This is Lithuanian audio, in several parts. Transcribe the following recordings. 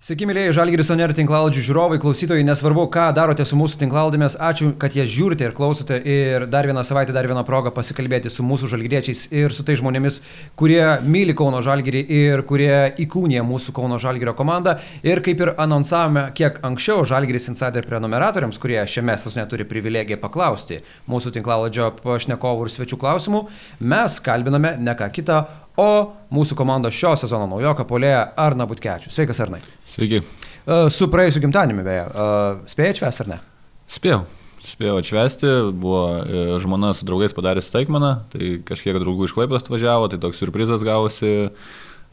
Sveiki, mėlyje Žalgiris Oner tinklalaidžių žiūrovai, klausytojai, nesvarbu, ką darote su mūsų tinklalaidėmis, ačiū, kad jas žiūrite ir klausote ir dar vieną savaitę, dar vieną progą pasikalbėti su mūsų žalgiriečiais ir su tai žmonėmis, kurie myli Kauno Žalgirį ir kurie įkūnė mūsų Kauno Žalgirio komandą. Ir kaip ir anonsavome kiek anksčiau, Žalgiris Insider prenumeratoriams, kurie šiame sezone turi privilegiją paklausti mūsų tinklalaidžio pašnekovų ir svečių klausimų, mes kalbiname ne ką kitą, o mūsų komandos šio sezono naujoką polėje Arna Butkečius. Sveikas, Arnai. Sveiki. Uh, su praėjusiu gimtadieniu, beje. Uh, Spėjai atšvesti ar ne? Spėjau. Spėjau atšvesti, buvo e, žmona su draugais padarė staigmeną, tai kažkiek draugų iš Klaipės atvažiavo, tai toks surprizas gavosi,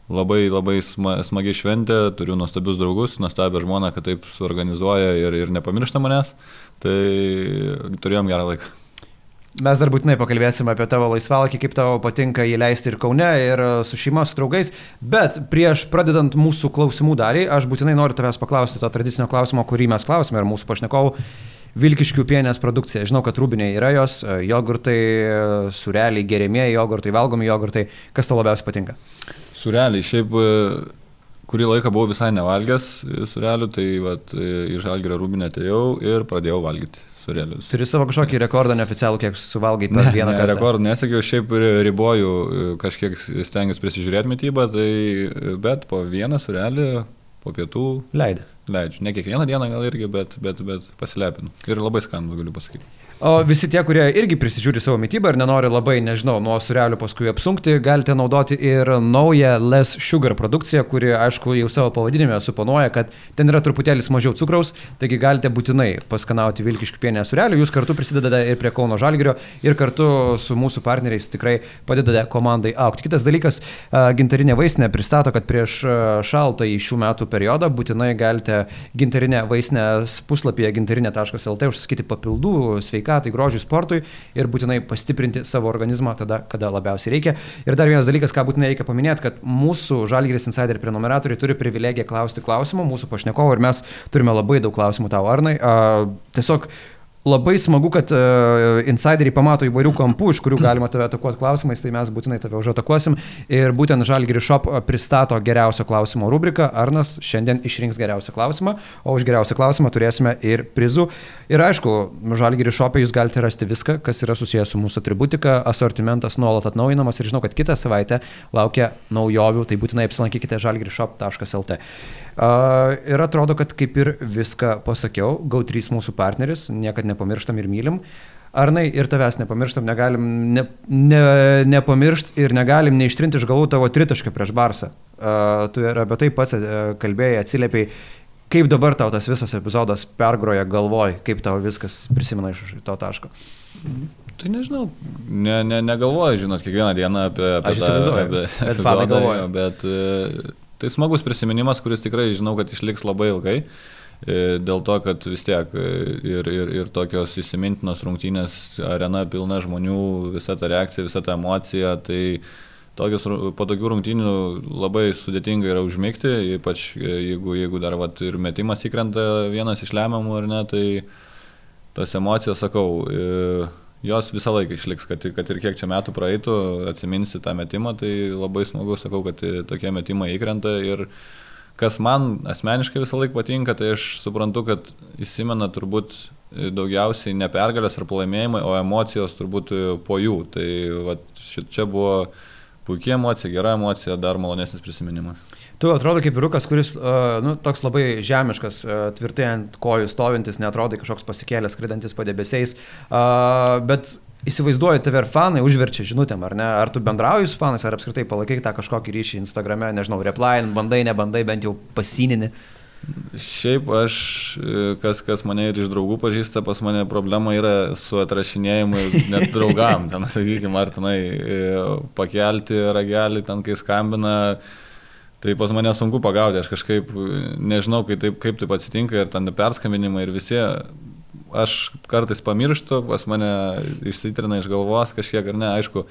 labai labai sma, smagi šventė, turiu nuostabius draugus, nuostabią žmoną, kad taip suorganizuoja ir, ir nepamiršta manęs, tai turėjom gerą laiką. Mes dar būtinai pakalbėsime apie tavo laisvalakį, kaip tavo patinka jį leisti ir Kaune, ir e, su šeima, su draugais. Bet prieš pradedant mūsų klausimų dalį, aš būtinai noriu tavęs paklausti to tradicinio klausimo, kurį mes klausime ir mūsų pašnekovų. Vilkiškių pienės produkcija. Žinau, kad rūbiniai yra jos, e, jogurtai, e, sureliai, gerimieji jogurtai, valgomi jogurtai. Kas tau labiausiai patinka? Sureliai, šiaip kurį laiką buvau visai nevalgęs surelių, tai vat, į žalgirę rūbinę atėjau ir pradėjau valgyti surelius. Turi savo kažkokį rekordą neoficialų, kiek suvalgai per ne, vieną ne, kartą? Rekordą nesiekiau, šiaip riboju, kažkiek stengiuosi prisižiūrėti mytybą, tai bet po vieną surelį, po pietų. Leidai. Leidžiu. Ne kiekvieną dieną gal irgi, bet, bet, bet pasilepinu. Ir labai skanu, galiu pasakyti. O visi tie, kurie irgi prisižiūri savo mytybą ir nenori labai, nežinau, nuo surelių paskui apsunkti, galite naudoti ir naują Less Sugar produkciją, kuri, aišku, jau savo pavadinime suponuoja, kad ten yra truputėlis mažiau cukraus, taigi galite būtinai paskanauti Vilkiškių pienę surelių, jūs kartu prisidedate ir prie Kauno Žalgirio ir kartu su mūsų partneriais tikrai padedate komandai aukti. Kitas dalykas, gintarinė vaistinė pristato, kad prieš šaltą į šių metų periodą būtinai galite gintarinę vaistinės puslapyje gintarinė.lt užsakyti papildų sveikai sveikatai, grožiui, sportui ir būtinai pastiprinti savo organizmą tada, kada labiausiai reikia. Ir dar vienas dalykas, ką būtinai reikia paminėti, kad mūsų Žalgiris Insider prenumeratoriai turi privilegiją klausti klausimų mūsų pašnekovo ir mes turime labai daug klausimų tau, Arnai. Uh, tiesiog labai smagu, kad uh, insideriai pamato įvairių kampų, iš kurių galima tave atakuoti klausimais, tai mes būtinai tave užatakuosim. Ir būtent Žalgiri Shop pristato geriausio klausimo rubriką. Arnas šiandien išrinks geriausią klausimą, o už geriausią klausimą turėsime ir prizų. Ir aišku, Žalgiri Shop'e jūs galite rasti viską, kas yra susijęs su mūsų atributika, asortimentas nuolat atnaujinamas ir žinau, kad kitą savaitę laukia naujovių, tai būtinai apsilankykite žalgirishop.lt. Ir atrodo, kad kaip ir viską pasakiau, GAU3 mūsų partneris, niekada nepamirštam ir mylim. Arnai, ir tavęs nepamirštam, negalim ne, ne, nepamiršti ir negalim neištrinti iš galvų tavo tritašką prieš Barsą. Uh, tu ir apie tai pats uh, kalbėjai, atsiliepiai. Kaip dabar tau tas visas epizodas pergroja galvoj, kaip tau viskas prisimena iš to taško? Tai nežinau, ne, ne, negalvoju, žinot, kiekvieną dieną apie, apie Aš tą apie, bet epizodą galvoju. Bet, uh, Tai smagus prisiminimas, kuris tikrai žinau, kad išliks labai ilgai. E, dėl to, kad vis tiek e, ir, ir, ir tokios įsimintinos rungtynės, arena pilna žmonių, visa ta reakcija, visa ta emocija, tai tokios, po tokių rungtynių labai sudėtinga yra užmygti, ypač e, jeigu, jeigu dar vat, ir metimas įkrenta vienas iš lemiamų ar ne, tai tas emocijas, sakau, jos visą laiką išliks, kad, kad ir kiek čia metų praeitų, atsiminsi tą metimą, tai labai smagu, sakau, kad tokie metimai įkrenta ir kas man asmeniškai visą laiką patinka, tai aš suprantu, kad įsimena turbūt daugiausiai ne pergalės ar pralaimėjimai, o emocijos turbūt po jų. Tai va, čia buvo puikia emocija, gera emocija, dar malonesnis prisiminimas. Tu atrodo kaip vyrukas, kuris, nu, toks labai žemiškas, tvirtai ant kojų stovintis, netrodo kažkoks pasikėlęs, skridantis padebesiais, bet įsivaizduoju, tave ir fanai užverčia žinutėm, ar ne? Ar tu bendrauji su fanais, ar apskritai palaikai tą kažkokį ryšį Instagrame, nežinau, reply, bandai, nebandai, bent jau pasininį. Šiaip aš, kas, kas mane ir iš draugų pažįsta, pas mane problema yra su atrašinėjimu net draugam, ten, sakykime, ar tenai pakelti ragelį, ten kai skambina, Tai pas mane sunku pagauti, aš kažkaip nežinau, kaip taip, kaip taip atsitinka ir ten perskambinimai ir visi, aš kartais pamirštu, pas mane išsitrina iš galvos kažkiek ar ne, aišku,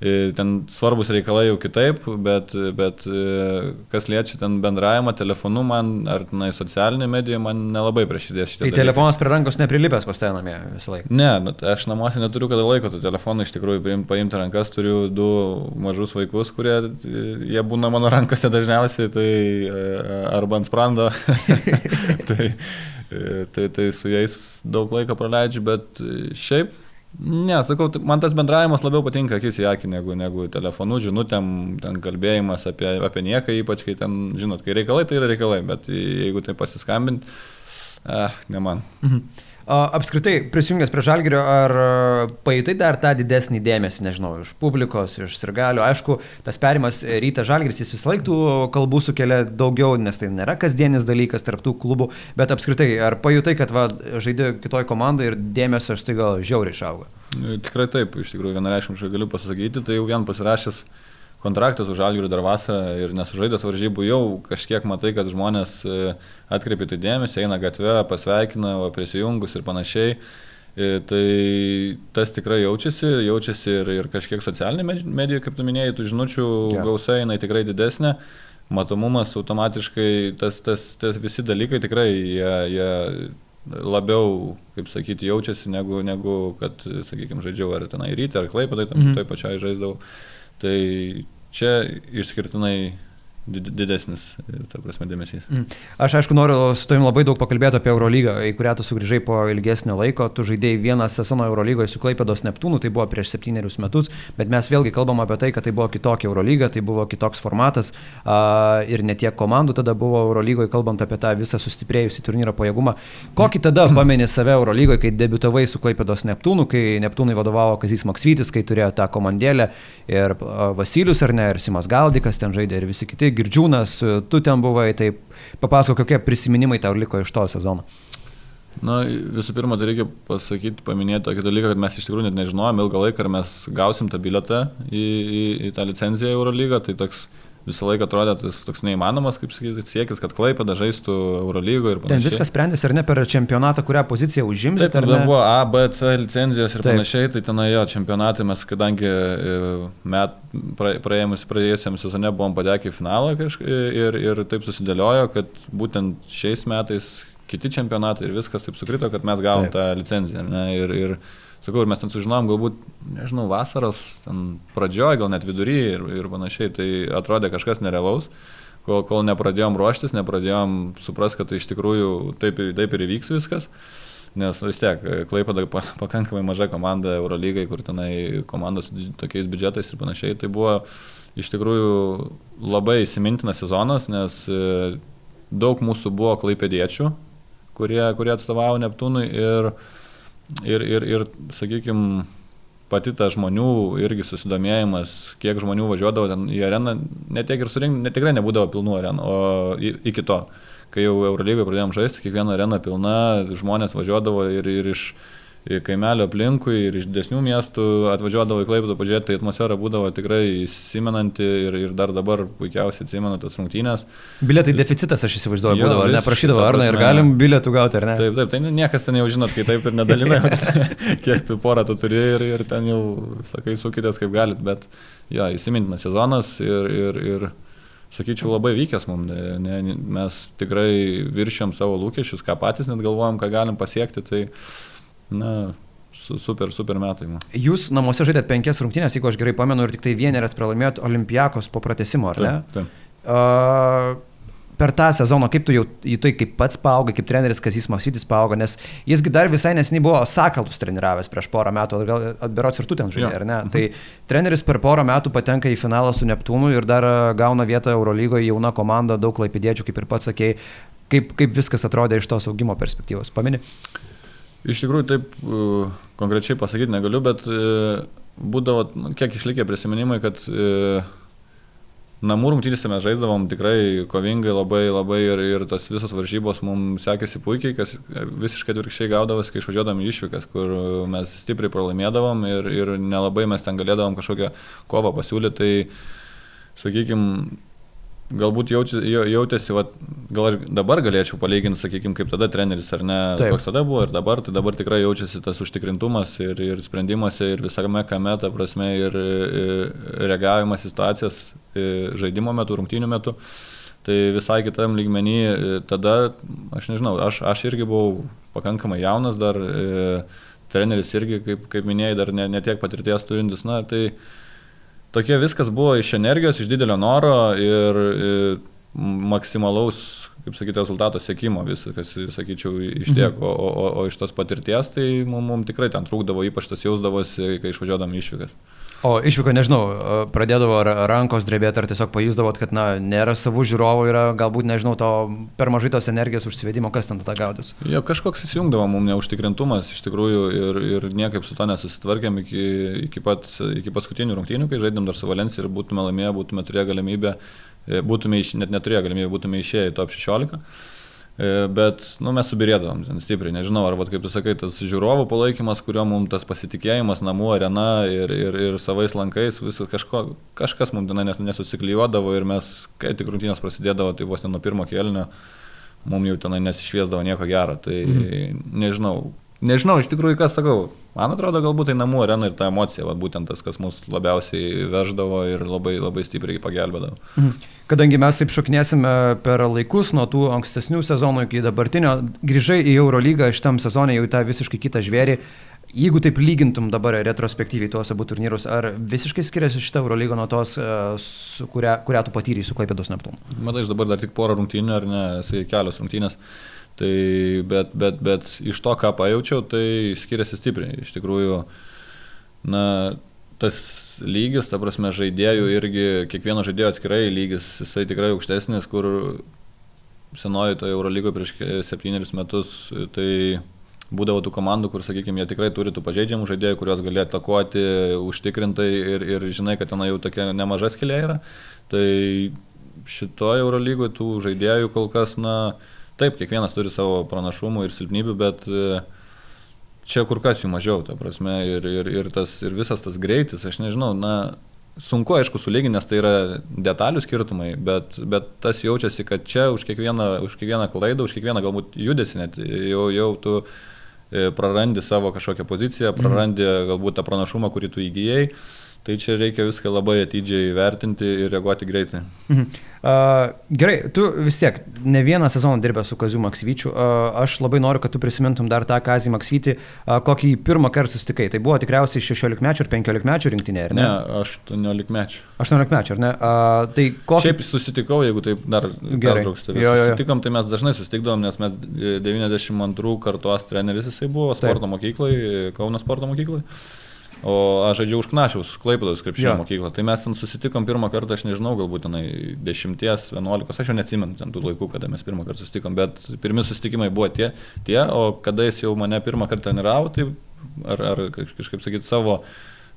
Ten svarbus reikalai jau kitaip, bet, bet kas liečia ten bendravimą telefonu, man ar tenai socialinė medija, man nelabai prie širdies šitie. Tai dalykai. telefonas prie rankos neprilipęs pas ten namie visą laiką? Ne, bet aš namuose neturiu kada laiko to telefoną, iš tikrųjų paimti, paimti rankas, turiu du mažus vaikus, kurie jie būna mano rankose dažniausiai, tai arba ant sprando. tai, tai, tai su jais daug laiko praleidžiu, bet šiaip Ne, sakau, man tas bendravimas labiau patinka akis į akį negu, negu telefonu, žinutėm, ten kalbėjimas apie, apie nieką, ypač kai ten, žinot, kai reikalai, tai yra reikalai, bet jeigu tai pasiskambint, eh, ne man. Mhm. Apskritai, prisijungęs prie žalgerio, ar pajutai dar tą didesnį dėmesį, nežinau, iš publikos, iš sirgalių. Aišku, tas perimas ryta žalgeris, jis vis laik tų kalbų sukelia daugiau, nes tai nėra kasdienis dalykas tarptų klubų, bet apskritai, ar pajutai, kad va, žaidė kitoj komandai ir dėmesio štai gal žiauriai išauga? Tikrai taip, iš tikrųjų vienareiškiškai galiu pasakyti, tai jau vien pasirašęs kontraktas už Algirių dar vasarą ir nesužaidęs varžybų jau kažkiek matai, kad žmonės e, atkreipia tai dėmesį, eina gatvę, pasveikina, prisijungus ir panašiai. E, tai tas tikrai jaučiasi, jaučiasi ir, ir kažkiek socialinė medija, kaip tu minėjai, tų žinučių ja. gausa jinai tikrai didesnė, matomumas automatiškai, tas, tas, tas visi dalykai tikrai jie, jie labiau, kaip sakyti, jaučiasi negu, negu kad, sakykime, žaidžiau ar tenai ryte, ar klaipėdai, tai mhm. toj pačiai žaisdavau. Tai čia išskirtinai didesnis, ta prasme, dėmesys. Mm. Aš aišku noriu su tavim labai daug pakalbėti apie Eurolygą, į kurią tu sugrįžai po ilgesnio laiko, tu žaidėjai vieną sezoną Eurolygoje su Klaipėdos Neptūnu, tai buvo prieš septynerius metus, bet mes vėlgi kalbam apie tai, kad tai buvo kitokia Eurolyga, tai buvo kitoks formatas a, ir ne tiek komandų tada buvo Eurolygoje, kalbant apie tą visą sustiprėjusi turnyro pajėgumą. Kokį tada pamenė save Eurolygoje, kai debitavai su Klaipėdos Neptūnu, kai Neptūnai vadovavo Kazys Maksvytis, kai turėjo tą komandėlę ir Vasilius ar ne, ir Simas Galdikas ten žaidė ir visi kiti Girdžiūnas, tu ten buvai, tai papasako, kokie prisiminimai tau liko iš to sezono. Na, visų pirma, tai reikia pasakyti, paminėti tokį dalyką, kad mes iš tikrųjų net nežinojom ilgą laiką, ar mes gausim tą biletą į, į, į tą licenciją Eurolygą, tai toks visą laiką atrodė tas toks neįmanomas, kaip sakyti, siekis, kad Klaipėda žaistų Eurolygoje ir panašiai. Ten viskas sprendėsi ar ne per čempionatą, kurią poziciją užimti. Taip, tada buvo A, B, C licenzijos ir Taip. panašiai, tai ten jo čempionatai mes, kadangi e, met, praėjusiam praėjusiam sezone buvom patekę į finalą kažkaip ir, ir taip susidėliojo, kad būtent šiais metais kiti čempionatai ir viskas taip sukrito, kad mes gavom Taip. tą licenciją. Ne, ir, ir, Sakau, ir mes ten sužinojom galbūt, nežinau, vasaros pradžioje, gal net vidury ir, ir panašiai, tai atrodė kažkas nerealaus, kol, kol nepradėjom ruoštis, nepradėjom suprasti, kad tai iš tikrųjų taip, taip ir įvyks viskas. Nes vis tiek, Klaipada pakankamai maža komanda Eurolygai, kur tenai komandos tokiais biudžetais ir panašiai, tai buvo iš tikrųjų labai įsimintinas sezonas, nes e, daug mūsų buvo klaipėdiečių, kurie, kurie atstovavo Neptūnui ir uh, ir, ir, ir sakykime, pati ta žmonių irgi susidomėjimas, kiek žmonių važiuodavo ten į areną, netiek ir surinkti, net tikrai nebūdavo pilnų arenų, o iki to, kai jau Eurolygoje pradėjom žaisti, kiekviena arena pilna, žmonės važiuodavo ir, ir iš kaimelio aplinkui ir iš didesnių miestų atvažiuodavo į Klaipėdą pažiūrėti, tai atmosfera būdavo tikrai įsimenanti ir, ir dar dabar puikiausiai atsimenu tas rungtynės. Bilietai deficitas, aš įsivaizduoju, jo, būdavo, ar neprašydavo, ar ne, ir galim bilietų gauti, ar ne? Taip, taip, tai niekas ten jau žinot, kai taip ir nedalina, kiek tu porą tu turi ir, ir ten jau, sakai, sukitės kaip galit, bet jo, įsimintinas sezonas ir, ir, ir sakyčiau, labai vykęs mums. Ne, ne, mes tikrai viršėm savo lūkesčius, ką patys net galvojam, ką galim pasiekti. Tai, na, super, super metai. Jūs namuose žaidėt penkias rungtynės, jeigu aš gerai pamenu, ir tik tai vieneras pralaimėjot Olimpijakos po pratesimo, ar ne? Taip. taip. Uh, per tą sezoną, kaip tu jau į tai kaip pats paaugai, kaip treneris Kazis Maksytis paaugo, nes jisgi dar visai nesiniai buvo Sakalus treniravęs prieš porą metų, gal atberots ir tu ten žaidėjai, ar ne? Mhm. Tai treneris per porą metų patenka į finalą su Neptūnu ir dar gauna vietą Eurolygoje jauna komanda, daug klaipidėčių, kaip ir pats sakėjai. Kaip, kaip viskas atrodė iš tos augimo perspektyvos? Pamini? Uh, Iš tikrųjų, taip e, konkrečiai pasakyti negaliu, bet e, būdavo, nu, kiek išlikę prisiminimai, kad e, namų rungtynėse mes žaisdavom tikrai kovingai labai labai ir, ir tas visos varžybos mums sekėsi puikiai, kas visiškai atvirkščiai gaudavosi, kai išvažiuodavom išvykas, kur mes stipriai pralaimėdavom ir, ir nelabai mes ten galėdavom kažkokią kovą pasiūlyti. Tai, sakykime, galbūt jaučia, jautėsi, vat, gal aš dabar galėčiau palyginti, sakykime, kaip tada treneris ar ne, Taip. koks tada buvo ir dabar, tai dabar tikrai jaučiasi tas užtikrintumas ir, ir sprendimuose ir visame kame, ta prasme, ir, ir reagavimas į situacijas žaidimo metu, rungtynių metu. Tai visai kitam lygmenį, tada, aš nežinau, aš, aš irgi buvau pakankamai jaunas dar, treneris irgi, kaip, kaip minėjai, dar ne, ne tiek patirties turintis, na, tai tokie viskas buvo iš energijos, iš didelio noro ir, ir maksimalaus, kaip sakyti, rezultato sėkimo viskas, sakyčiau, iš tiek, mhm. o, o, o iš tos patirties tai mums mum tikrai ten trūkdavo, ypač tas jausdavosi, kai išvažiuodam išvykas. O išvyko, nežinau, pradėdavo rankos drebėti ar tiesiog pajusdavot, kad, na, nėra savų žiūrovų, yra galbūt, nežinau, to per mažai tos energijos užsivedimo, kas ten tada gaudus? Jo, kažkoks įsijungdavo mums neužtikrintumas iš tikrųjų ir, ir niekaip su to nesusitvarkėm iki, iki, pat, iki paskutinių rungtynių, kai žaidėm dar su Valencija ir būtume laimėję, būtume turėję galimybę, e, būtume iš, net neturėję galimybę, būtume išėję į top 16. E, bet, nu, mes subirėdavom ten stipriai, nežinau, ar, vat, kaip tu sakai, tas žiūrovų palaikymas, kurio mums tas pasitikėjimas, namų arena ir, ir, ir savais lankais, viskas kažko, kažkas mums ten nesusiklyjuodavo ir mes, kai tik rungtynės prasidėdavo, tai vos ne nuo pirmo kelnio, mums jau tenai nesišviesdavo nieko gero. Tai mm. nežinau, nežinau, iš tikrųjų, ką sakau. Man atrodo, galbūt tai namų arena ir ta emocija, va, būtent tas, kas mus labiausiai veždavo ir labai, labai stipriai pagelbėdavo. Mhm. Kadangi mes taip šoknėsime per laikus nuo tų ankstesnių sezonų iki dabartinio, grįžai į Eurolygą šitam sezonė jau tą visiškai kitą žvėrį. Jeigu taip lygintum dabar retrospektyviai tuos abu turnyrus, ar visiškai skiriasi šitą Eurolygo nuo tos, e, kurią, kurią tu patyrei su Klaipėdos Neptūnu? Matai, aš dabar dar tik porą rungtynių, ar ne, kelios rungtynės. Tai bet, bet, bet iš to, ką pajaučiau, tai skiriasi stipriai. Iš tikrųjų, na, tas lygis, ta prasme, žaidėjų irgi, kiekvieno žaidėjo atskirai lygis, jisai tikrai aukštesnis, kur senoji toje Eurolygoje prieš septynerius metus, tai būdavo tų komandų, kur, sakykime, jie tikrai turi tų pažeidžiamų žaidėjų, kuriuos gali atakuoti užtikrintai ir, ir žinai, kad ten jau tokia nemaža skilė yra. Tai šitoje Eurolygoje tų žaidėjų kol kas, na, Taip, kiekvienas turi savo pranašumų ir silpnybių, bet e, čia kur kas jų mažiau, ta prasme, ir, ir, ir, tas, ir visas tas greitis, aš nežinau, na, sunku aišku sulyginti, nes tai yra detalių skirtumai, bet, bet tas jaučiasi, kad čia už kiekvieną, už kiekvieną klaidą, už kiekvieną galbūt judesi net jau, jau tu e, prarandi savo kažkokią poziciją, prarandi galbūt tą pranašumą, kurį tu įgyjai. Tai čia reikia viską labai atidžiai vertinti ir reaguoti greitai. Mhm. Uh, gerai, tu vis tiek ne vieną sezoną dirbęs su Kaziu Maksvyčiu. Uh, aš labai noriu, kad tu prisimintum dar tą Kazį Maksvytį, uh, kokį pirmą kartą susitikai. Tai buvo tikriausiai 16 mečių ir 15 mečių rinktinė, ar ne? Ne, 18 mečių. 18 mečių, ar ne? Uh, tai kokį... Šiaip susitikau, jeigu taip dar pertrauks. Tai susitikom, tai mes dažnai susitikdavom, nes mes 92 kartos treneris jisai buvo sporto mokyklai, Kauno sporto mokyklai. O aš žaidžiau už Knašiaus, Klaipėdos krepšinio ja. mokyklą. Tai mes ten susitikom pirmą kartą, aš nežinau, galbūt tenai 10, 11, aš jau neatsimenu ten tų laikų, kada mes pirmą kartą susitikom, bet pirmi susitikimai buvo tie, tie o kada jis jau mane pirmą kartą treniravo, tai ar, ar kažkaip sakyti savo,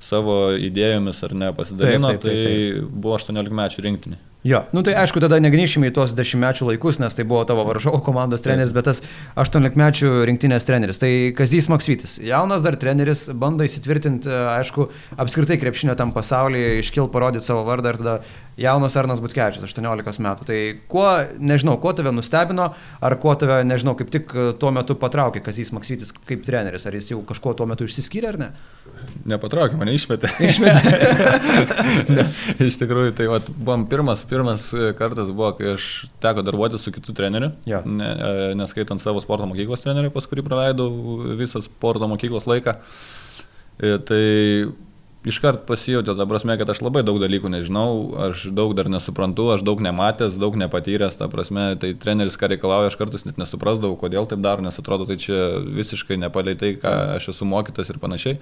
savo idėjomis ar ne pasidalino, taip, taip, taip, taip. tai buvo 18 mečių rinktinė. Jo, nu tai aišku, tada negrįšime į tuos dešimtmečių laikus, nes tai buvo tavo varžovų komandos treneris, bet tas aštuoniolikmečių rinktinės treneris. Tai Kazys Maksvytis, jaunas dar treneris, bando įsitvirtinti, aišku, apskritai krepšinio tam pasaulyje, iškil parodyti savo vardą ir tada jaunas Arnas Butkevičius, 18 metų. Tai kuo, nežinau, kuo tave nustebino, ar kuo tave, nežinau, kaip tik tuo metu patraukė Kazys Maksvytis kaip treneris, ar jis jau kažkuo tuo metu išsiskyrė ar ne? Nepatraukė, mane išmetė. Išmetė. ne, iš tikrųjų, tai vat, buvom pirmas pirmas kartas buvo, kai aš teko darbuotis su kitu treneriu, ja. ne, e, neskaitant savo sporto mokyklos trenerių, pas kurį praleidau visą sporto mokyklos laiką. E, tai iškart pasijutė, ta prasme, kad aš labai daug dalykų nežinau, aš daug dar nesuprantu, aš daug nematęs, daug nepatyręs, ta prasme, tai treneris ką reikalauja, aš kartais net nesuprasdavau, kodėl taip daro, nes atrodo, tai čia visiškai nepaliai tai, ką aš esu mokytas ir panašiai.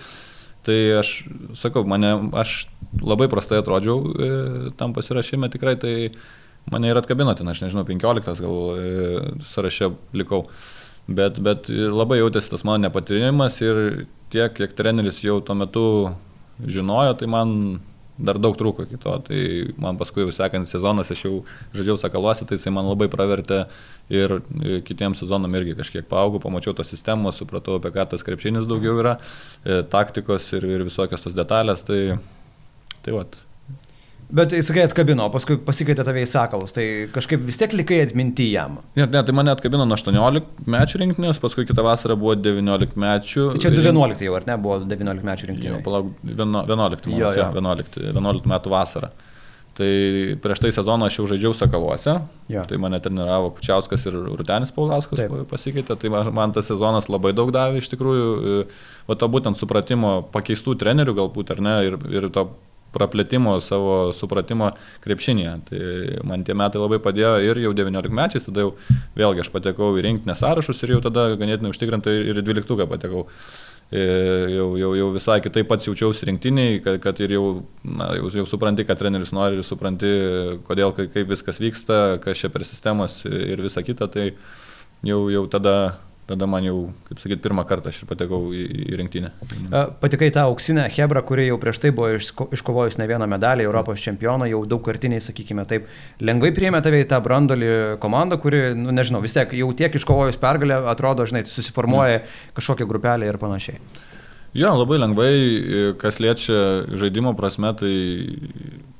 Tai aš sakau, mane, aš labai prastai atrodžiau e, tam pasirašyme tikrai, tai mane ir atkabino ten, aš nežinau, 15 gal e, sąraše likau. Bet, bet labai jautėsi tas mano nepatyrinimas ir tiek, kiek treneris jau tuo metu žinojo, tai man dar daug trūko iki to. Tai man paskui jau sekant sezonas, aš jau žaidžiau Sakaluose, tai jisai man labai pravertė ir kitiems sezonam irgi kažkiek paaugau, pamačiau tos sistemos, supratau, apie ką tas krepšinis daugiau yra, e, taktikos ir, ir visokios tos detalės. Tai, tai vat. Bet jis sakai atkabino, paskui pasikeitė tave į sakalus, tai kažkaip vis tiek likai atminti jam. Ne, ne, tai mane atkabino nuo 18 mečių rinktinės, paskui kitą vasarą buvo 19 mečių. Tai čia 11 jau, ar ne, buvo 19 mečių rinktinė. Palauk, vieno- 11, man, Jo, jo, jo. 11, 11 metų vasarą. Tai prieš tai sezoną aš jau žaidžiau Sakaluose, Jo. tai mane treniravo Kučiauskas ir Rutenis Paulauskas Taip. pasikeitė, tai man, man tas sezonas labai daug davė iš tikrųjų, o to būtent supratimo pakeistų trenerių galbūt ar ne, ir, ir to praplėtimo savo supratimo krepšinėje. Tai man tie metai labai padėjo ir jau 19 mečiais, tada jau vėlgi aš patekau į rinktinę sąrašus ir jau tada ganėtinai užtikrintai ir į 12 patekau. E, Jau, jau, jau visai kitaip pats jaučiausi rinktiniai, kad, kad ir jau, na, jau, jau supranti, kad treneris nori ir supranti, kodėl, kaip viskas vyksta, kas čia per sistemas ir visa kita, tai jau, jau tada, tada man jau, kaip sakyt, pirmą kartą aš ir patekau į, į rinktinę. Patikai tą auksinę Hebrą, kuri jau prieš tai buvo iškovojus ne vieną medalį, Europos čempioną, jau daug kartiniai, sakykime taip, lengvai priėmė tave į tą brandolį komandą, kuri, nu, nežinau, vis tiek jau tiek iškovojus pergalę, atrodo, žinai, susiformuoja kažkokia grupelė ir panašiai. Jo, labai lengvai, kas liečia žaidimo prasme, tai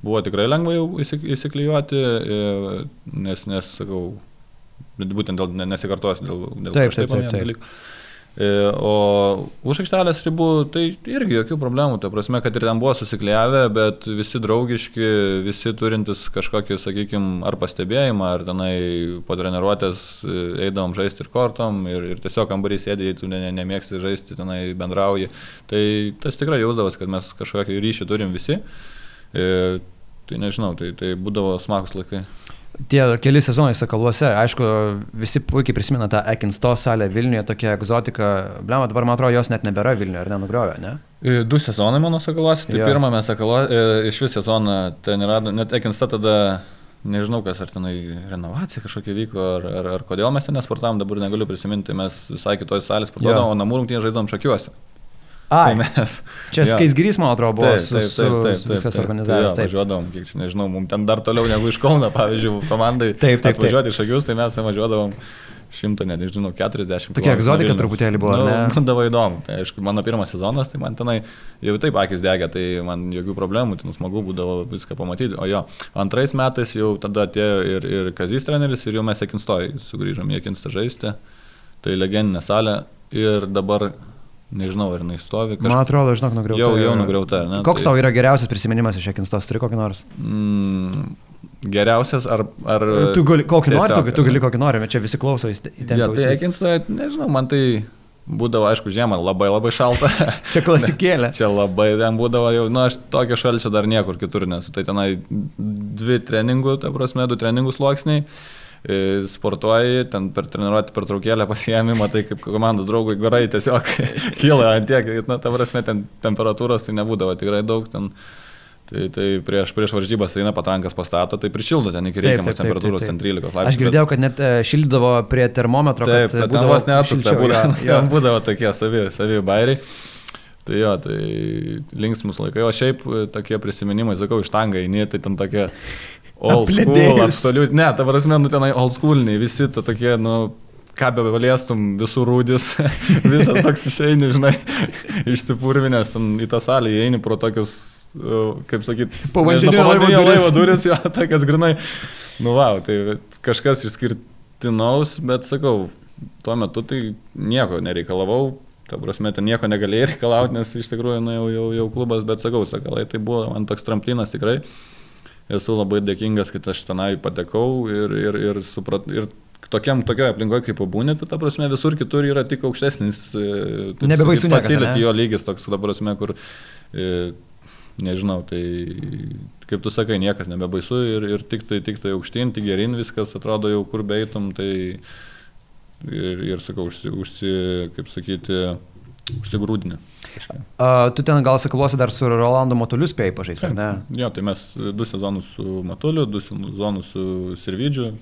buvo tikrai lengva jau įsik- įsiklijuoti, e, nes, nes sakau, būtent dėl ne- nesikartosiu dėl, dėl Taip, tai taip, taip, taip. dalykų. E, O už aikštelės ribų tai irgi jokių problemų, ta prasme, kad ir ten buvo susikliavę, bet visi draugiški, visi turintys kažkokį, sakykime, ar pastebėjimą, ar tenai po treniruotės e, eidavom žaisti ir kortom, ir, ir tiesiog kambarys sėdė, jei tu ne, ne, nemėgsti žaisti, tenai bendrauji. Tai tas tikrai jausdavas, kad mes kažkokį ryšį turim visi. E, tai nežinau, tai, tai būdavo smagus laikai. Tie keli sezonai Sakaluose, aišku, visi puikiai prisimena tą Ekinsto salę Vilniuje, tokia egzotika. Blema, dabar man atrodo, jos net nebėra Vilniuje, ar nenugriovė, ne? E, Du sezonai mano sakaluose, tai Jo. mes sakaluose, iš vis sezoną ten rado, net Ekinsta tada, nežinau kas, ar tenai renovacija kažkokia vyko, ar, ar, ar kodėl mes ten nesportavom, dabar negaliu prisiminti, mes visai kitoj salės Jo. sportuodavom, o namų rungtynės žaidom šakiuose. Ai, Tai mes. čia jo. Skaisgrys, man atrodo, buvo su, su, su viskas Tai organizavęs. jo, Taip, važiuodavom, kiek čia nežinau, mums ten dar toliau negu iš Kauno, pavyzdžiui, komandai. Taip, taip, taip. Važiuoti iš Šakius, tai mes ten važiuodavom šimtą, net nežinau, 40. Tokia egzotika truputėlį buvo, nu, ne? Būdavo įdomu. Tai aišku, mano pirmas sezonas, tai man tenai jau taip akis degė, tai man jokių problemų, ten smagu būdavo viską pamatyti. O jo, antrais metais jau tada atėjo ir, ir Kazys treneris, ir jau mes Ekinstoj sugrįžom į Ekinstą žaisti. Tai legendinė salė ir dabar nežinau, ar jinai stovi. Man atrodo, žinok, nugriauta. Jau, jau nugriauta, ne? Koks tai, tau yra geriausias prisiminimas iš Ekinstos, turi kokį nors? Mm, geriausias ar... ar Tu gali, kokį nori, tu, tiesiog, tu gali kokį nori, bet čia visi klauso, į ten. Ja, tai Ekinstoje, nežinau, man tai būdavo, aišku, žiemą labai labai šalta. Čia klasikėlė. Čia labai ten būdavo jau, nu aš tokio šalčio dar niekur kitur, nes tai tenai dvi treningų, ta prasme, du treningų sluoksniai. E, Sportuoji, ten per treniruotę per traukėlę pasiemi, matai, kaip komandos draugui garai tiesiog kyla ant tiek, na, ta prasme, ten temperatūros tai nebūdavo tikrai daug, ten, tai, tai prieš, prieš varžybas eina patrankas pastato, tai prišildo ten iki Taip, reikiamos taip, taip, temperatūros, taip, ten taip. 13 laipsnių. Aš girdėjau, kad net e, šildydavo prie termometro, Taip, kad bet ten būdavo vos šilčiau, būdavo, ten būdavo tokie savi, savi bairiai. Tai jo, tai linksmus laikai, o šiaip e, tokie prisiminimai, sakau, iš tanga eini, tai ten tokie old school, absoliut, ne, ta prasme, nu tenai old schooliniai, visi to tokie, nu, ką be valiestum, visų rūdis, visas toks išeini, žinai, išsipurvinęs, į tą salę įeini pro tokius, e, kaip sakyt, Povandeninio laivo duris. jo, tokias grinai, nu, wow, tai kažkas išskirtinaus, bet sakau, tuo metu tai nieko nereikalavau, ta prasme, ten nieko negalėjai reikalauti, nes iš tikrųjų, nu, jau, jau, jau klubas, bet sakau, sakalai, tai buvo man toks tramplinas tikrai. Esu labai dėkingas, kad aš tenai patekau ir, ir, ir, suprat, ir tokiam, tokioje aplinkoje kaip pabūnė, tai ta prasme visur kitur yra tik aukštesnis e, Nebebaisu ane? jo lygis toks, ta prasme, kur, e, nežinau, tai kaip tu sakai, niekas nebebaisu ir, ir tik tai, tik tai aukštyn, tik gerin viskas atrodo jau kur beitum, tai ir, ir sakau, užsi, užsi, kaip sakyti, užsigrūdinę. Kažkiek. A, tu ten gal sakaluosi dar su Rolando Motuliu spėjai pažaisti, ar ne? Jo, tai mes du sezonus su Matuliu, du sezonus su Sirvidžiu.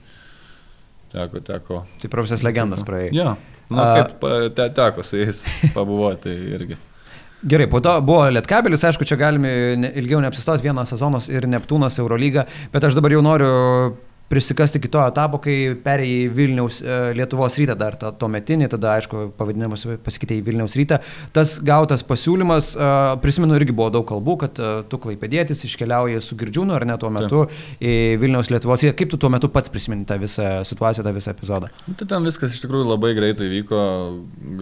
Teko, teko. Tai profesijos legendas praėjai. Jo, na, A- kaip te, teko su jais pabuvoti irgi. Gerai, po to buvo Lietkabelis, aišku, čia galime ilgiau neapsistoti vienas sezonas ir Neptūnas Eurolyga, bet aš dabar jau noriu prisikasti iki to etapo, kai perėjai Vilniaus e, Lietuvos rytą dar tą to metinį, tada aišku pavadinimas pasikeitė į Vilniaus rytą. Tas gautas pasiūlymas, e, prisimenu, irgi buvo daug kalbų, kad e, tu klaipėdėtis iškeliauji su Girdžiūnu ar ne tuo metu Taip. į Vilniaus Lietuvos rytą. Kaip tu tuo metu pats prisimeni tą visą situaciją, tą visą epizodą? Nu, tai ten viskas iš tikrųjų labai greitai vyko,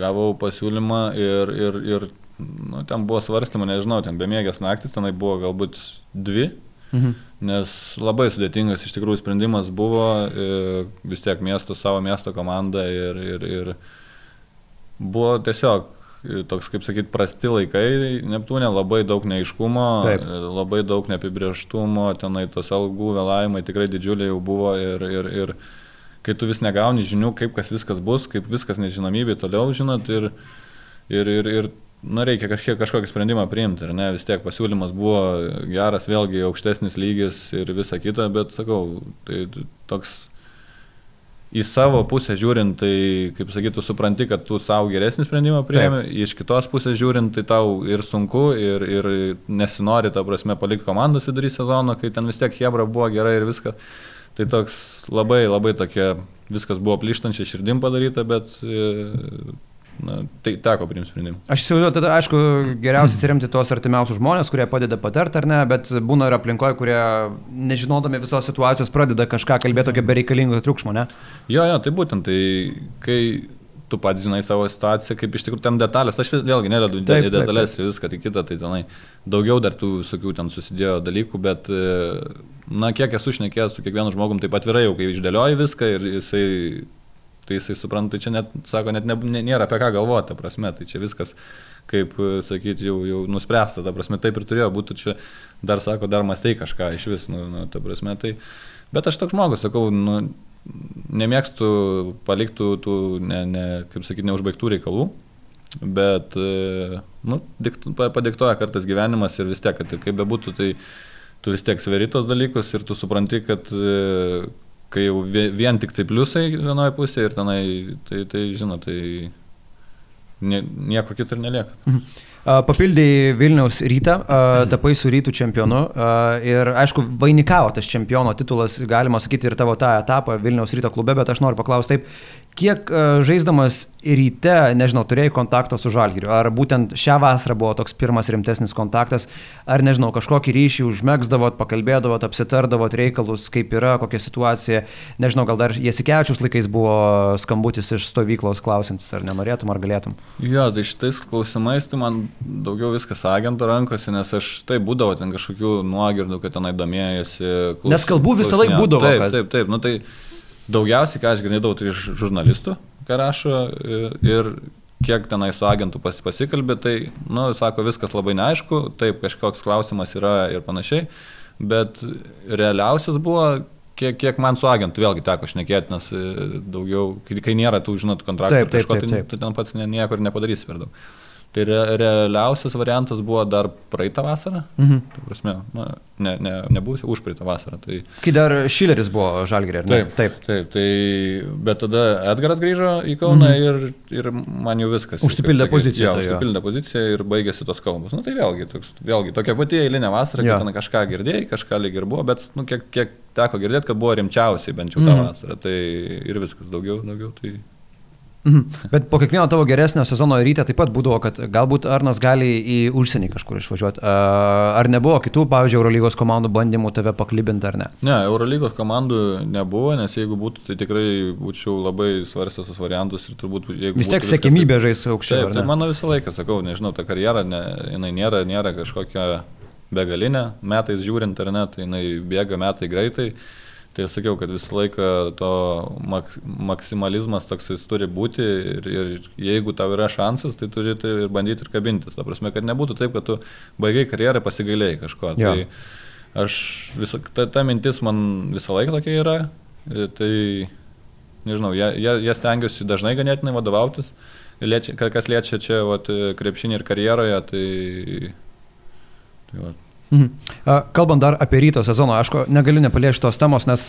gavau pasiūlymą ir, ir, ir nu, ten buvo svarstama, nežinau, ten bemiegės naktį, tenai buvo galbūt dvi Mhm. Nes labai sudėtingas iš tikrųjų sprendimas buvo, e, vis tiek miesto, savo miesto komanda ir, ir, ir buvo tiesiog e, toks, kaip sakyt, prasti laikai, Neptūnė labai daug neiškumo, Taip. E, labai daug neapibrieštumo, tenai tos algų vėlavimai tikrai didžiuliai jau buvo ir, ir, ir kai tu vis negauni žinių, kaip kas viskas bus, kaip viskas nežinomybė toliau, žinot, ir, ir, ir, ir na, reikia kažkiek kažkokį sprendimą priimti, ar ne, vis tiek pasiūlymas buvo geras, vėlgi aukštesnis lygis ir visa kita, bet sakau, tai toks į savo pusę žiūrint, tai, kaip sakytų, supranti, kad tu savo geresnį sprendimą priemi, iš kitos pusės žiūrint, tai tau ir sunku, ir, ir nesinori, ta prasme, palikti komandos vidury sezono, kai ten vis tiek Hebra buvo gerai ir viskas. Tai toks labai, labai tokia, viskas buvo plyštančia širdim padaryta, bet na, tai teko priimti sprendimą. Aš įsivaizduoju, tada aišku, geriausiai remti tuos artimiausius žmonės, kurie padeda patarti ar ne, bet būna ir aplinkoje, kurie nežinodami visos situacijos pradeda kažką kalbėti tokio bereikalingo triukšmo, ne? Jo, jo, tai būtent, tai kai tu pats žinai savo situaciją, kaip iš tikrųjų ten detalės, aš vėlgi nededu taip, detalės ir viską, tai kita, tai tenai daugiau dar tų visokių ten susidėjo dalykų, bet, na, kiek esu šnekėjęs su kiekvienu žmogum, taip atvirai jau, kai išdėlioji viską ir jisai tai jisai supranta, tai čia net, sako, net ne, nėra apie ką galvoti, ta prasme, tai čia viskas, kaip sakyti, jau, jau nuspręsta, ta prasme, taip ir turėjo būti, čia dar sako, dar mastai kažką iš vis, nu, nu, ta prasme, tai, bet aš toks žmogus, sakau, nu, nemėgstu paliktų tų, ne, ne, kaip sakyti, neužbaigtų reikalų, bet, nu, dikt, padiktuoja kartais gyvenimas ir vis tiek, kad ir kaip bebūtų, tai tu vis tiek sveri tos dalykus ir tu supranti, kad kai jau vien tik tai pliusai vienoje pusėje ir tenai, tai, tai žinot, tai nieko kito ir nelieka. Mhm. Papildėjai Vilniaus rytą, tapai su rytų čempionu ir aišku, vainikavo tas čempiono titulas, galima sakyti, ir tavo tą etapą Vilniaus ryto klube, bet aš noriu paklausti taip, kiek žaisdamas ryte, nežinau, turėjai kontaktą su Žalgiriu, ar būtent šią vasarą buvo toks pirmas rimtesnis kontaktas, ar nežinau, kažkokį ryšį užmėgsdavot, pakalbėdavot, apsitardavot reikalus, kaip yra, kokia situacija, nežinau, gal dar Jasikevičius laikais buvo skambutis iš stovyklos klausantis, ar nenorėtum, ar galėtum. Jo, tai šitais klausimais tai man daugiau viskas agento rankose, nes aš tai būdavo ten kažkokių nuogirdų, kad tenai domėjasi. Klaus... Nes kalbų visą laiką būdavo. Taip, kad... taip, taip, nu tai daugiausiai, ką aš girdėdavau, tai iš žurnalistų, ką rašo ir kiek tenai su agentu pas, pasikalbė, tai, nu, sako, viskas labai neaišku, taip, kažkoks klausimas yra ir panašiai, bet realiausias buvo, kiek, kiek man su agentu vėlgi teko šnekėti, nes e, daugiau, kai, kai nėra tų, žinot, kontraktų, taip, taip, kažko, taip, taip. tai tu ten pats niekur nepadarysi per daug. Tai re, realiausias variantas buvo dar praeitą vasarą. Mhm. Tai prasme, na, ne, ne, nebuvusi už praeitą vasarą. Tai... Kai dar Šileris buvo žalgerė, ar ne? Taip, taip. taip tai, bet tada Edgaras grįžo į Kauną mhm. ir, ir man jau viskas. Užsipildė poziciją. Tai užsipildė poziciją ir baigėsi tos kalbos. Na nu, tai vėlgi, toks, vėlgi tokia pati eilinė vasara, kai ten kažką girdėjai, kažką lyg ir buvo, bet nu, kiek, kiek teko girdėti, kad buvo rimčiausiai bent jau tą mhm. vasarą. Tai ir viskas daugiau, daugiau. Tai... Mhm. Bet po kiekvieno tavo geresnio sezono ryte taip pat būdavo, kad galbūt Arnas gali į užsienį kažkur išvažiuoti. Ar nebuvo kitų, pavyzdžiui, Eurolygos komandų bandymų tave paklibinti ar ne? Ne, Eurolygos komandų nebuvo, nes jeigu būtų, tai tikrai būčiau labai svarstęs tos variantus ir turbūt. Vis tiek sėkmybė tai... žais aukščiau. Taip, tai mano visą laiką sakau, nežinau, ta karjera, ne, jinai nėra, nėra kažkokia begalinė, metais žiūrint ar ne, tai jinai bėga metai greitai. Tai sakiau, kad visą laiką to mak maksimalizmas toks jis turi būti ir, ir jeigu tau yra šansas, tai turi tai ir bandyti ir kabintis. Ta prasme, kad nebūtų taip, kad tu baigai karjerą pasigailėjai kažko. Ja. Tai aš visą, ta, ta mintis man visą laiką tokia yra. Tai nežinau, ją, ją, ją stengiuosi dažnai ganėtinai vadovautis. Liečia, kas liečia čia vat, krepšinį ir karjeroje, tai, tai vat, Mhm. Kalbant dar apie ryto sezoną, aš negaliu nepaliesti tos temos, nes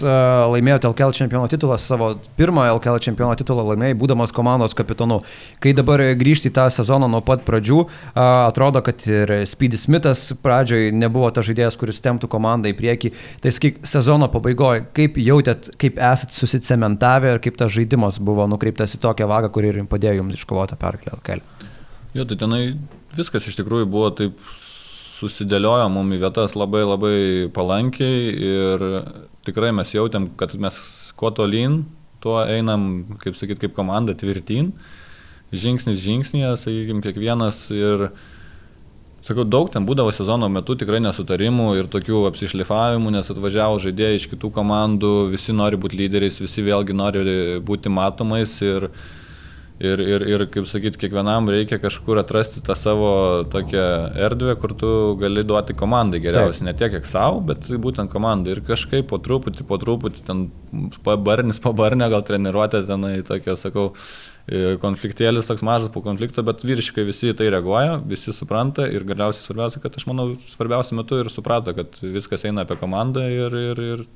laimėjote LKL čempiono titulą, savo pirmą LKL čempiono titulą laimėjai, būdamas komandos kapitonu. Kai dabar grįžti į tą sezoną nuo pat pradžių, atrodo, kad ir Speedy Smithas pradžioj nebuvo ta žaidėjas, kuris temptų komandą į priekį. Tai sakyk, sezono pabaigoje, kaip jautėt, kaip esat susicementavę ir kaip tas žaidimas buvo nukreiptas į tokią vagą, kuri ir padėjo jums iškovoti perkelį LKL. Jo, tai tenai viskas iš tikrųjų buvo taip susidėliojo mum į vietas labai labai palankiai ir tikrai mes jautėm, kad mes kuo tolyn, tuo einam, kaip sakyt, kaip komanda tvirtin, žingsnis žingsnėje, sakykime, kiekvienas ir Sakau, daug ten būdavo sezono metu tikrai nesutarimų ir tokių apsišlifavimų, nes atvažiavo žaidėjai iš kitų komandų, visi nori būti lyderiais, visi vėlgi nori būti matomais ir, Ir, ir, ir kaip sakyt, kiekvienam reikia kažkur atrasti tą savo tokią erdvę, kur tu gali duoti komandai geriausiai. Ne tiek, kiek savo, bet tai būtent komandai. Ir kažkaip po truputį, po truputį, ten pabarnis, pabarnė, gal treniruotė tenai tokia, sakau, e, konfliktėlis toks mažas po konflikto, bet vyriškai visi į tai reaguoja, visi supranta ir galiausiai svarbiausia, kad aš manau, svarbiausiu metu ir suprato, kad viskas eina apie komandą ir, ir, ir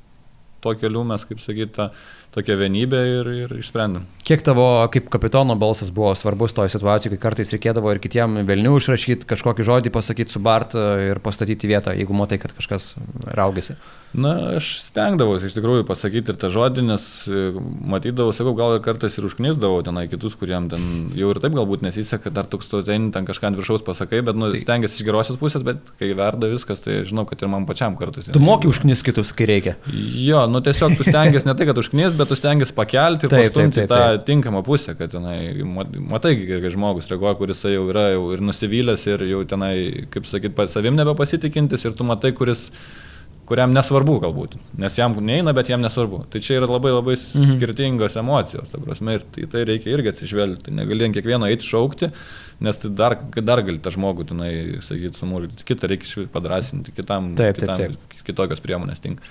to keliu mes, kaip sakyt, tą tokia vienybė ir, ir išsprendėm. Kiek tavo kaip kapitono balsas buvo svarbus toje situacijoje, kai kartais reikėdavo ir kitiem vėlnių išrašyti, kažkokį žodį pasakyti su Bart ir pastatyti vietą, jeigu matai, kad kažkas raugėsi? Na, aš stengdavausi iš tikrųjų pasakyti ir tą žodį, nes e, matydavau, sakau, gal kartais ir užknisdavau tenai kitus, kuriem ten jau ir taip galbūt nesiseka, dar toks tu ten, ten kažką ant viršaus pasakai, bet nu, tai. stengiasi iš gerosios pusės, bet kai verda viskas, tai žinau, kad ir man pačiam kartais. Tu moki užknis kitus, kai reikia. Jo, nu tiesiog tu stengiasi ne tai, kad užknis, bet tu stengiasi pakelti ir taip, pastumti taip, taip, taip. tą tinkamą pusę, kad tenai, matai, kai žmogus reaguoja, kuris jau yra jau ir nusivylęs ir jau tenai, kaip sakyt, savim nebepasitikintis ir tu matai, kuris kuriam nesvarbu galbūt, nes jam neina, bet jam nesvarbu. Tai čia yra labai labai mhm. skirtingos emocijos, ta prasme, ir tai, tai reikia irgi atsižvelgti. Negali ant kiekvieno eiti šaukti, nes tai dar, dar gali tą žmogų, tenai, sakyti, sumūryti, kitą reikia padrasinti, kitam, taip, kitam taip, taip. kitokios priemonės tinka.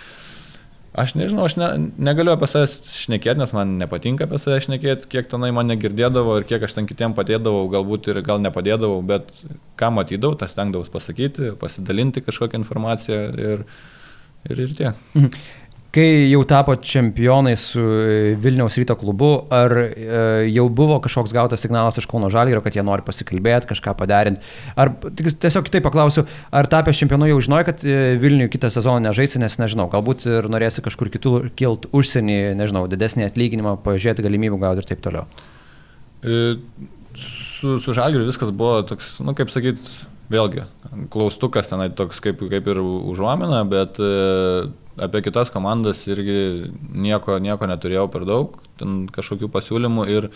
Aš nežinau, aš ne, negaliu apie save šnekėti, nes man nepatinka apie save šnekėti, kiek tenai mane girdėdavo ir kiek aš ten kitiem padėdavau, galbūt ir gal nepadėdavau, bet ką matydavau, tas stengdavau pasakyti, pasidalinti kažkokią informaciją ir, ir, ir tiek. Mhm. Kai jau tapo čempionai su e, Vilniaus ryto klubu, ar e, jau buvo kažkoks gautas signalas iš Kauno Žalgėrio, kad jie nori pasikalbėti, kažką padarinti? Ar tiesiog kitaip paklausiu, ar tapęs čempionu jau žinoj, kad e, Vilniui kitą sezoną nežaisi, nes nežinau, galbūt ir norėsi kažkur kitur kilt užsienį, nežinau, didesnį atlyginimą, pažiūrėti galimybių gauti ir taip toliau. E, su, su Žalgėriu viskas buvo toks, nu kaip sakyt, vėlgi, klaustukas tenai toks kaip, kaip ir užuomina, bet e, apie kitas komandas irgi nieko, nieko neturėjau per daug, ten kažkokių pasiūlymų ir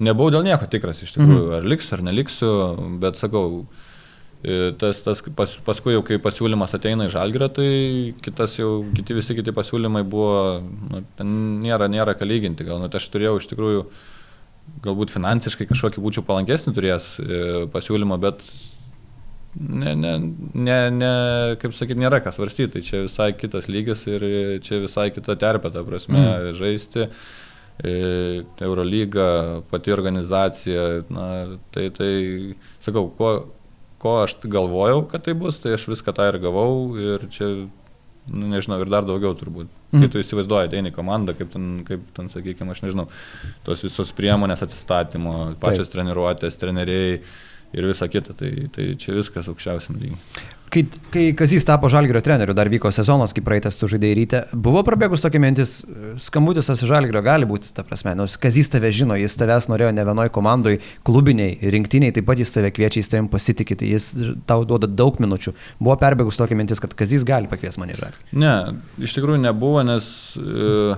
nebuvau dėl nieko tikras iš tikrųjų, mhm. ar liksiu ar neliksiu, bet sakau, e, tas, tas pas, paskui jau kai pasiūlymas ateina į žalgrę, tai kitas jau, kiti visi kiti pasiūlymai buvo, nu, nėra, nėra ką lyginti, gal net aš turėjau iš tikrųjų galbūt finansiškai kažkokį būčiau palankesnį turėjęs e, pasiūlymą, bet ne, ne, ne, ne, kaip sakyti, nėra kas svarstyti, tai čia visai kitas lygis ir čia visai kita terpė, ta prasme, mm. žaisti. E, Eurolyga, pati organizacija, na, tai, tai, sakau, ko, ko aš galvojau, kad tai bus, tai aš viską tą ir gavau ir čia, nu, nežinau, ir dar daugiau turbūt. Mm. Kai tu įsivaizduoji, ateini komandą, kaip ten, kaip ten, sakykime, aš nežinau, tos visos priemonės atsistatymo, pačios Taip. treniruotės, treneriai, ir visa kita. Tai, tai čia viskas aukščiausiam lygiui. Kai, kai Kazys tapo Žalgirio treneriu, dar vyko sezonas, kai praeitas tu žaidėjai ryte, buvo prabėgus tokia mintis, skambutis ant Žalgirio gali būti, ta prasme, nors Kazys tave žino, jis tavęs norėjo ne vienoj komandai, klubiniai, rinktiniai, taip pat jis tave kviečia, jis tavim pasitikite, jis tau duoda daug minučių. Buvo perbėgus tokia mintis, kad Kazys gali pakvies mane Žalgirį. Ne, iš tikrųjų nebuvo, nes... Uh,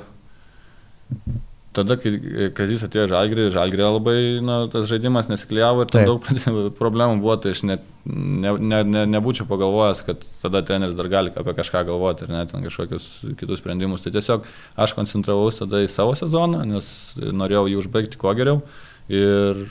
tada, kai Kazis atėjo Žalgrį, Žalgrį labai na, tas žaidimas nesiklyjavo ir ten daug problemų buvo, tai aš net ne, ne, ne, nebūčiau pagalvojęs, kad tada treneris dar gali apie kažką galvoti ir net ten kažkokius kitus sprendimus. Tai tiesiog aš koncentravausi tada į savo sezoną, nes norėjau jį užbaigti kuo geriau ir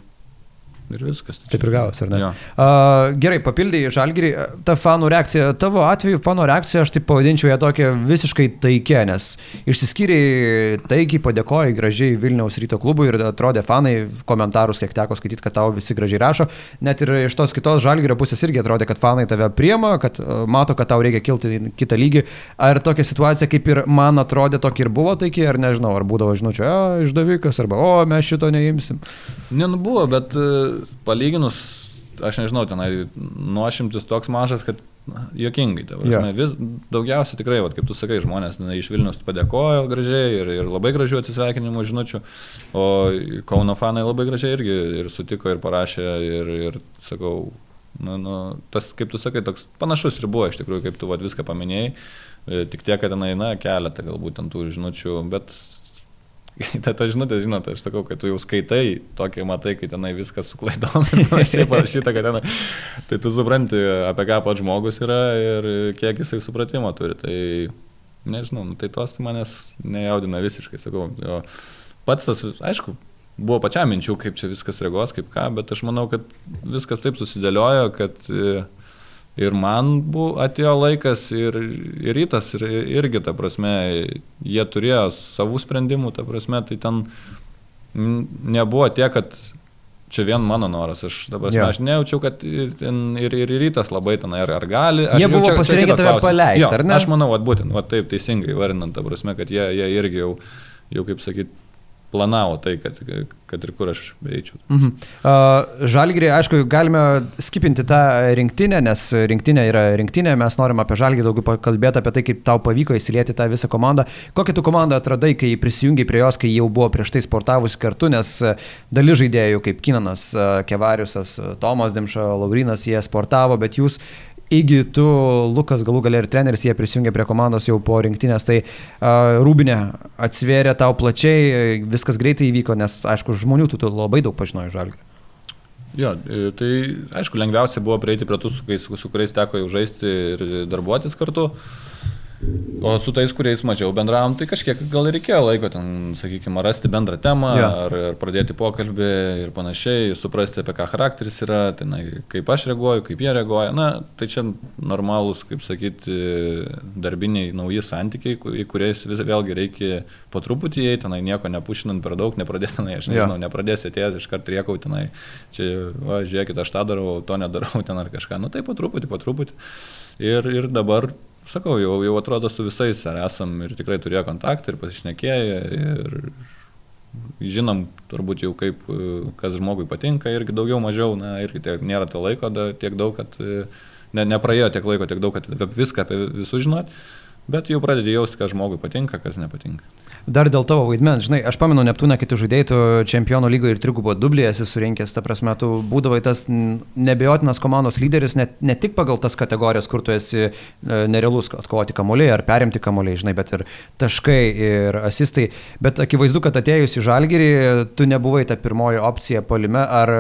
ir viskas. Taip ir gavosi, ar ne? Jo. Uh, gerai, papildai Žalgirį, ta fanų reakcija, tavo atveju fanų reakcija, aš taip pavadinčiau ją tokia visiškai taikė, nes išsiskyriai taikiai, padėkoji gražiai Vilniaus ryto klubui ir atrodė fanai, komentarus, kiek teko skaityti, kad tau visi gražiai rašo, net ir iš tos kitos Žalgirio pusės irgi atrodė, kad fanai tave priema, kad uh, mato, kad tau reikia kilti į kitą lygį. Ar tokia situacija, kaip ir man atrodė, tokia ir buvo taikiai, ar nežinau, ar būdavo žinučių, o, išdavikas, arba, o, mes šito neimsim. Ne, nu buvo, bet e, palyginus, aš nežinau, tenai nuošimtis toks mažas, kad na, juokingai. ta prasme, Jo. Vis daugiausiai tikrai, vat, kaip tu sakai, žmonės tenai iš Vilnius padėkojo gražiai ir, ir labai gražių atsisveikinimų žinučių, o Kauno fanai labai gražiai irgi ir sutiko ir parašė ir, ir sakau, nu, nu, tas, kaip tu sakai, toks panašus ir buvo iš tikrųjų, kaip tu vat, viską paminėjai, E, tik tiek, kad tenai, na, keletą galbūt ten tų žinučių, bet Ta, ta žinutė, žinot, aš sakau, kad tu jau skaitai, tokį matai, kai tenai viskas su klaidom ir panašiai parašyta, kad ten, tai tu supranti, apie ką pats žmogus yra ir kiek jisai supratimo turi. Tai nežinau, nu, tai tos manęs nejaudina visiškai, sakau. Jo, pats tas, aišku, buvo pačiam minčių, kaip čia viskas reagos, kaip ką, bet aš manau, kad viskas taip susidėliojo, kad e, ir man buvo, atėjo laikas ir, ir rytas ir, irgi, ta prasme, jie turėjo savų sprendimų, ta prasme, tai ten nebuvo tiek, kad čia vien mano noras, aš dabar Jo. aš nejaučiau, kad ir, ten, ir, ir rytas labai ten, ar, ar gali. Jie buvo čia- pasirengę tave klausimas. paleist, Jo, ar ne? Aš manau, vat, būtent, vat, taip teisingai vardinant, ta prasme, kad jie, jie irgi jau, jau kaip sakyti, planavo tai, kad, kad ir kur aš eičiau. Mhm. Uh, Žalgirį, aišku, galime skipinti tą rinktinę, nes rinktinė yra rinktinė, mes norim apie Žalgirį daugiau pakalbėti, apie tai, kaip tau pavyko įsilieti tą visą komandą. Kokią tu komandą atradai, kai prisijungiai prie jos, kai jau buvo prieš tai sportavusi kartu, nes dalis žaidėjų, kaip Kinanas, Kevariusas, Tomas Dimša, Laurinas, jie sportavo, bet jūs Igi, tu, Lukas, galų galę ir treneris, jie prisijungė prie komandos jau po rinktinės, tai uh, Rūbinė atsvėrė tau plačiai, viskas greitai įvyko, nes, aišku, žmonių tu, tu labai daug pažinojai žalgį. Jo, e, tai aišku, lengviausia buvo prieiti prie tų, su, su, kuriais teko jau žaisti ir darbuotis kartu. O su tais, kuriais mažiau bendravom, tai kažkiek gal reikėjo laiko ten, sakykime, rasti bendrą temą Jo. ar, ar pradėti pokalbį ir panašiai, suprasti, apie ką charakteris yra, tenai, kaip aš reaguoju, kaip jie reaguoja. Na, tai čia normalūs, kaip sakyti, darbiniai nauji santykiai, į kuriais vis vėlgi reikia po truputį įeiti, tenai nieko nepušinant per daug, nepradėti, tenai, aš nežinau, nepradėsi atėjęs iš karto riekau tenai, čia, va, žiūrėkit, aš tą darau, to nedarau ten ar kažką. Nu tai po truputį, po truputį. Ir, ir dabar, sakau, jau, jau atrodo su visais ar esam ir tikrai turėjo kontaktą ir pasišnekėję ir žinom turbūt jau kaip, kas žmogui patinka irgi daugiau mažiau, na irgi tiek, nėra to laiko da, tiek daug, kad ne, nepraėjo tiek laiko, tiek daug, kad viską apie visus žinot, bet jau pradedi jausti, kas žmogui patinka, kas nepatinka. Dar dėl tavo vaidmens, žinai, aš pamenu Neptūną, kai tu žaidėjai, tu čempionų lygoje ir trigubo dublį esi surinkęs, ta prasme, tu būdavai tas nebejotinas komandos lyderis, ne, ne tik pagal tas kategorijas, kur tu esi e, nerealus atkovoti kamuoliai ar perimti kamuoliai, žinai, bet ir taškai ir asistai. Bet akivaizdu, kad atėjus į žalgyrį, tu nebuvai ta pirmoji opcija polime. Ar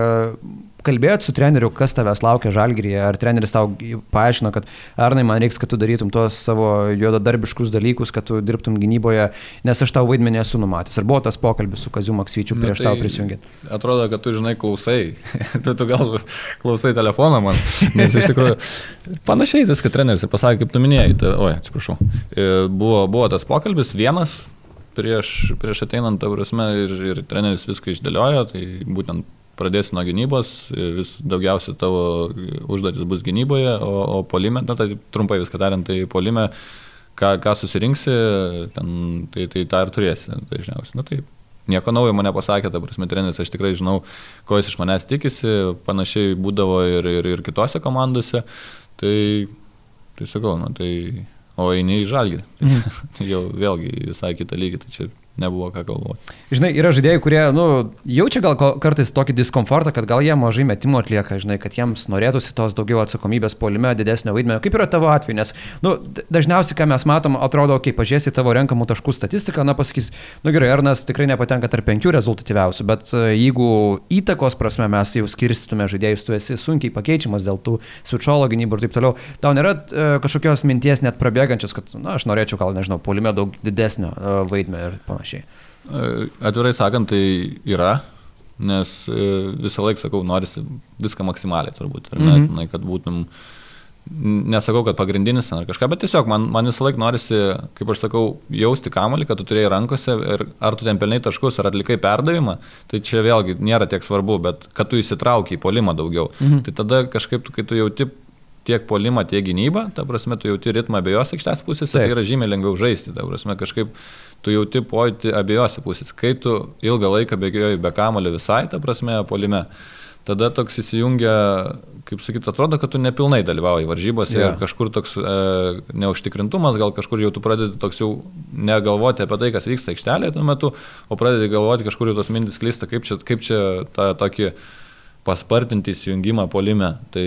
kalbėjot su treneriu, kas tavęs laukia žalgyryje, ar treneris tau paaiškino, kad Arnai, man reiks, kad tu darytum tuos savo juodadarbiškus dalykus, kad tu dirbtum gynyboje, nes aš tau vaidmenį esu numatęs. Ar buvo tas pokalbis su Kaziu Maksvyčiu prieš tai tau prisijungiant? Atrodo, kad tu žinai klausai. tu, tu gal klausai telefoną man. Nes iš tikrųjų panašiai viską treneris pasakė, kaip tu minėjai. Tai, oi, atsiprašau. E, Buvo, buvo tas pokalbis vienas prieš, prieš ateinant, ta prasme, ir, ir treneris viską išdėliojo. Tai būtent pradėsi nuo gynybos, vis daugiausia tavo užduotis bus gynyboje, o, o polime, na tai trumpai viską tariant, tai polime, ką, ką susirinksi, ten, tai, tai tą ir turėsi dažniausiai. Na taip. Nieko naujo mane pasakė, ta prasme, treneris, aš tikrai žinau, ko jis iš manęs tikisi, panašiai būdavo ir, ir, ir kitose komandose. Tai, tai sakau, nu, tai, o eini į žalgį. Mhm. Tai jau vėlgi visai kitą lygį, tai čia nebuvo ką galvoti. Žinai, yra žaidėjai, kurie, nu, jaučia gal kartais tokį diskomfortą, kad gal jie mažai metimų atlieka, žinai, kad jiems norėtųsi tos daugiau atsakomybės polime, didesnio vaidmenio. Kaip yra tavo atveju, nes, nu, dažniausiai, ką mes matom, atrodo, kai pažiūrėsi tavo renkamų taškų statistiką, na, pasakys, nu gerai, Arnas tikrai nepatenka tarp penkių rezultatyviausių, bet e, jeigu įtakos prasme mes jau skirstytume žaidėjus, tu esi sunkiai pakeičiamas dėl tų switcholo gynybų ir taip toliau, tau nėra e, kažkokios minties net prabėgančios, kad, na, aš norėčiau gal, nežinau, polime daug didesnio e, vaidmenio ir panašiai. E, Atvirai sakant, tai yra, nes e, visą laiką sakau, norisi viską maksimaliai turbūt, ar ne. Mm kad būtum nesakau, kad pagrindinis ar kažką, bet tiesiog man, man visą laiką norisi, kaip aš sakau, jausti kamalį, kad tu turėjai rankose ir ar tu ten pelnai taškus, ar atlikai perdavimą, tai čia vėlgi nėra tiek svarbu, bet kad tu įsitraukiai į polimą daugiau. Mhm. Tai tada kažkaip, kai tu jauti tiek polimą, tiek gynybą, ta prasme, tu jauti ritmą abiejose aikštės pusėse, tai yra žymiai lengviau žaisti, ta prasme, kažkaip tu jauti pojūtį abiejose pusėse. Kai tu ilgą laiką bėgioji be kamulio visai, ta prasme, polime, tada toks įsijungia kaip sakyt, atrodo, kad tu nepilnai dalyvauji varžybose yeah. ir kažkur toks e, neužtikrintumas, gal kažkur jau tu pradedi toks jau negalvoti apie tai, kas vyksta aikštelėje tuo metu, o pradedi galvoti kažkur jau tos mintis klysta, kaip čia, kaip čia tą tokį paspartinti įsijungimą polime. Tai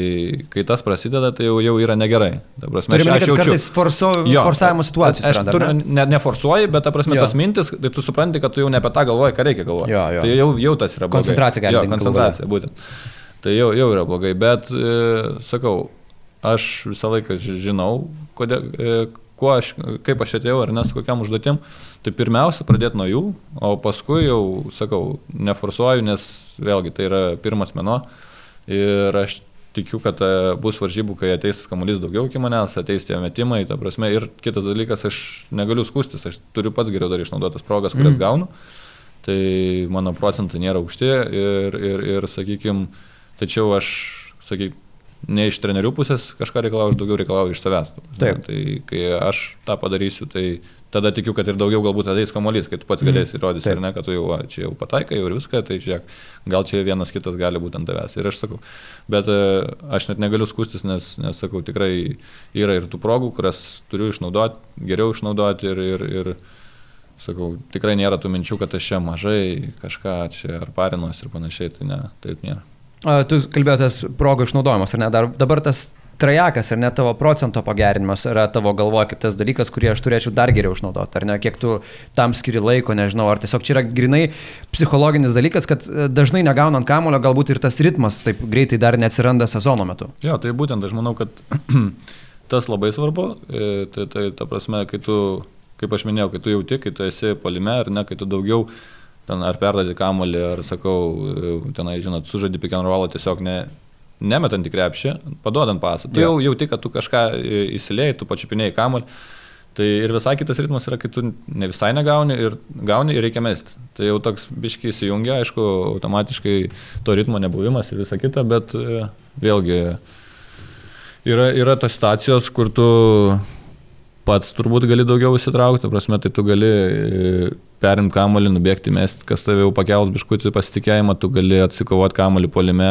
kai tas prasideda, tai jau, jau yra negerai. Prasme, Turime, aš, aš jaučiu. Forso, jo, forsavimo situacija. Aš tur, ne, neforsuoju, bet ta prasme, jo. tos mintis, tai tu supranti, kad tu jau ne apie tą galvoji, ką reikia galvoti. Tai jau, jau tas yra blogai. Koncentracija gali būti. Koncentracija, būtent tai jau, jau yra blogai. Bet, e, sakau, aš visą laiką žinau, kodėl, e, kuo aš, kaip aš atėjau ar ne su kokiam užduotim. Tai pirmiausia, pradėti nuo jų, o paskui jau, sakau, neforsuoju, nes vėlgi tai yra pirmas meno. Ir aš tikiu, kad e, bus varžybų, kai ateis kamuolys daugiau iki manęs, ateis tie metimai, ta prasme. Ir kitas dalykas, aš negaliu skustis, aš turiu pats geriau dar išnaudotas progas, kurias mm. gaunu. Tai mano procentai nėra aukšti ir, ir, ir sakykime, tačiau aš, sakyk, ne iš trenerių pusės kažką reikalauju, aš daugiau reikalauju iš savęs. Taip. Tai kai aš tą padarysiu, tai tada tikiu, kad ir daugiau galbūt ateis kamuolys, kai tu pats mhm. galėsi įrodyti, ar ne, kad tu jau va, čia jau pataikai jau ir viską, tai žiūrėk, gal čia vienas kitas gali būti ant tavęs. Ir aš sakau, bet e, aš net negaliu skustis, nes, nes sakau, tikrai yra ir tų progų, kurias turiu išnaudoti, geriau išnaudoti ir, ir, ir sakau, tikrai nėra tų minčių, kad aš čia mažai kažką čia ar parinuosi ir panašiai, tai ne, taip nėra. Tu kalbėjotės progų išnaudojimas, ar ne? Dar, dabar tas trajakas, ar ne tavo procento pagerinimas yra tavo galvoje kaip tas dalykas, kurį aš turėčiau dar geriau išnaudoti, ar ne, kiek tu tam skiri laiko, nežinau, ar tiesiog čia yra grinai psichologinis dalykas, kad e, dažnai negaunant kamulio galbūt ir tas ritmas taip greitai dar neatsiranda sezono metu. Jo, tai būtent aš manau, kad tas labai svarbu, e, tai, tai ta prasme, kai tu, kaip aš minėjau, kai tu jauti, kai tu esi polime, ar ne, kai tu daugiau ten ar perdadi kamolį, ar sakau, tenai, žinot, sužadi pick and roll tiesiog ne, nemetant į krepšį, paduodant pasą. Tu jau jauti, kad tu kažką įsilėjai, tu pačiupinėjai kamolį. Tai ir visai kitas ritmas yra, kai tu ne visai negauni ir gauni ir reikia mesti. Tai jau toks biškiai įsijungia, aišku, automatiškai to ritmo nebuvimas ir visa kita, bet e, vėlgi yra, yra tos situacijos, kur tu pats turbūt gali daugiau įsitraukti, prasme, tai tu gali e, perimti kamolį, nubėgti, mesti, kas tave jau pakels biškutį pasitikėjimą, tu gali atsikovoti kamolį polime,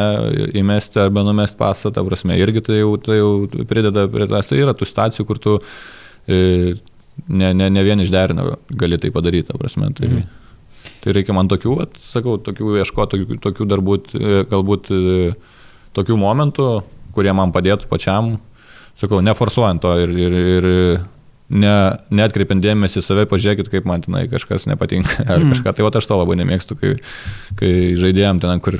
įmesti arba numesti pasą, ta prasme, irgi tai jau, tai jau prideda prie tas, tai yra tų situacijų, kur tu e, ne, ne, ne vien išderina gali tai padaryti, ta prasme. Tai, mhm. tai reikia man tokių, at, sakau, tokių ieškoti, tokių, tokių darbų, e, galbūt tokių momentų, kurie man padėtų pačiam, sakau, neforsuojant to ir, ir, ir ne, netkreipiant dėmesį į save, pažiūrėkit, kaip man tenai kažkas nepatinka ar mm. kažką. Tai va aš to labai nemėgstu, kai, kai žaidėjom ten, kur,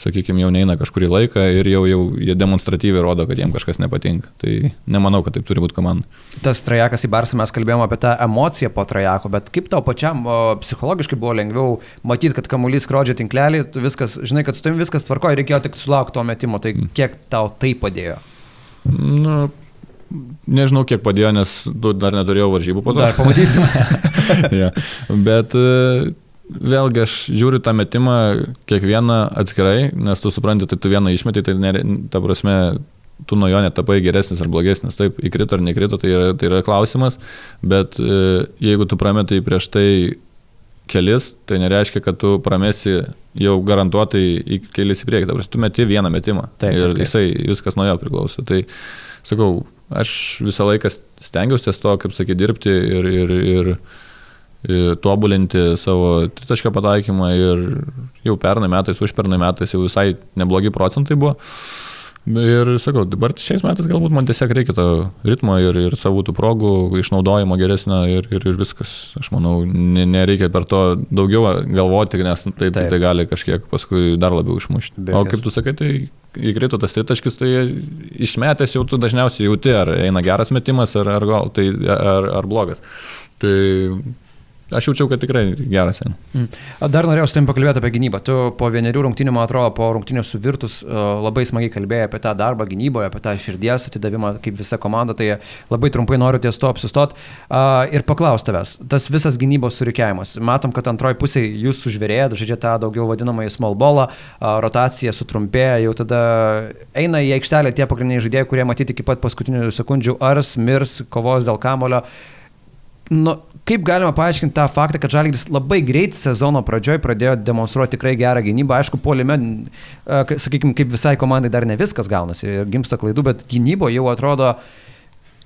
sakykime, jau neina kažkurį laiką ir jau, jau jie demonstratyviai rodo, kad jiems kažkas nepatinka. Tai nemanau, kad taip turi būti komanda. Tas trajekas į Barsą mes kalbėjome apie tą emociją po trajeko, bet kaip tau pačiam o, psichologiškai buvo lengviau matyti, kad kamuolys skrodžia tinklelį, viskas, žinai, kad su tavimi viskas tvarkoja, reikėjo tik sulaukti to metimo, tai mm. kiek tau tai padėjo? Nu, Nežinau, kiek padėjo, nes dar neturėjau varžybų po to. Dar pamatysim. ja. Bet e, vėlgi aš žiūriu tą metimą kiekvieną atskirai, nes tu supranti, tai tu vieną išmeti, tai ne, ta prasme, tu nuo jo netapai geresnis ar blogesnis. Taip, įkrito ar nekrito, tai yra, tai yra klausimas, bet e, jeigu tu prametai prieš tai kelis, tai nereiškia, kad tu pramesi jau garantuotai į kelis į priekį. Dabar tu meti vieną metimą taip, ir taip, taip. jisai viskas nuo jo priklauso. Tai sakau, aš visą laiką stengiausi ties to, kaip sakė, dirbti ir, ir, ir, ir tobulinti savo tritašką pataikymą ir jau pernai metais, už pernai metais jau visai neblogi procentai buvo. Ir sakau, dabar šiais metais galbūt man tiesiog reikia to ritmo ir, ir savų tų progų, išnaudojimo geresnio ir, ir, ir viskas. Aš manau, ne, nereikia per to daugiau galvoti, nes tai, tai, tai gali kažkiek paskui dar labiau išmušti. Be o kaip tu sakai, tai įkrito tas tritaškis, tai išmetęs jau tu dažniausiai jauti, ar eina geras metimas, ar, ar, tai, ar, ar blogas. Tai aš jaučiau, kad tikrai geras. Mm. Dar norėjau su tavim pakalbėti apie gynybą. Tu po vienerių rungtynių, man atrodo, po rungtynių su Virtus labai smagiai kalbėjai apie tą darbą gynyboje, apie tą širdies atidavimą kaip visa komanda, tai labai trumpai noriu ties to apsistot ir paklausti tavęs. Tas visas gynybos surikiavimas. Matom, kad antroji pusė jūs sužvėrėjate, žaidžiate tą daugiau vadinamąjį small ballą, rotacija sutrumpėja, jau tada eina į aikštelę tie pagrindiniai žaidėjai, kurie matyti iki pat paskutinių sekundžių ars, mirs, kovos dėl kamulio. Nu, kaip galima paaiškinti tą faktą, kad Žalgiris labai greit sezono pradžioj pradėjo demonstruoti tikrai gerą gynybą. Aišku, polime, sakykime, kaip visai komandai dar ne viskas gaunasi ir gimsta klaidų, bet gynybo jau atrodo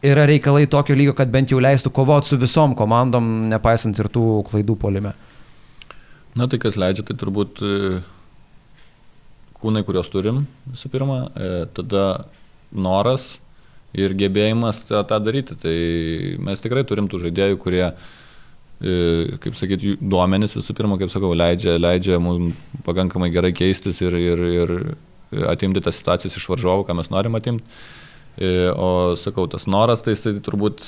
yra reikalai tokio lygio, kad bent jau leistų kovoti su visom komandom, nepaisant ir tų klaidų polime. Na tai kas leidžia, tai turbūt e, kūnai, kuriuos turim visų pirma, e, tada noras ir gebėjimas tą, tą daryti. Tai mes tikrai turim tų žaidėjų, kurie, e, kaip sakyti, duomenys visų pirma, kaip sakau, leidžia, leidžia mums pakankamai gerai keistis ir, ir, ir atimti tas situacijas iš varžovų, ką mes norim atimti. E, o sakau, tas noras, tai jisai turbūt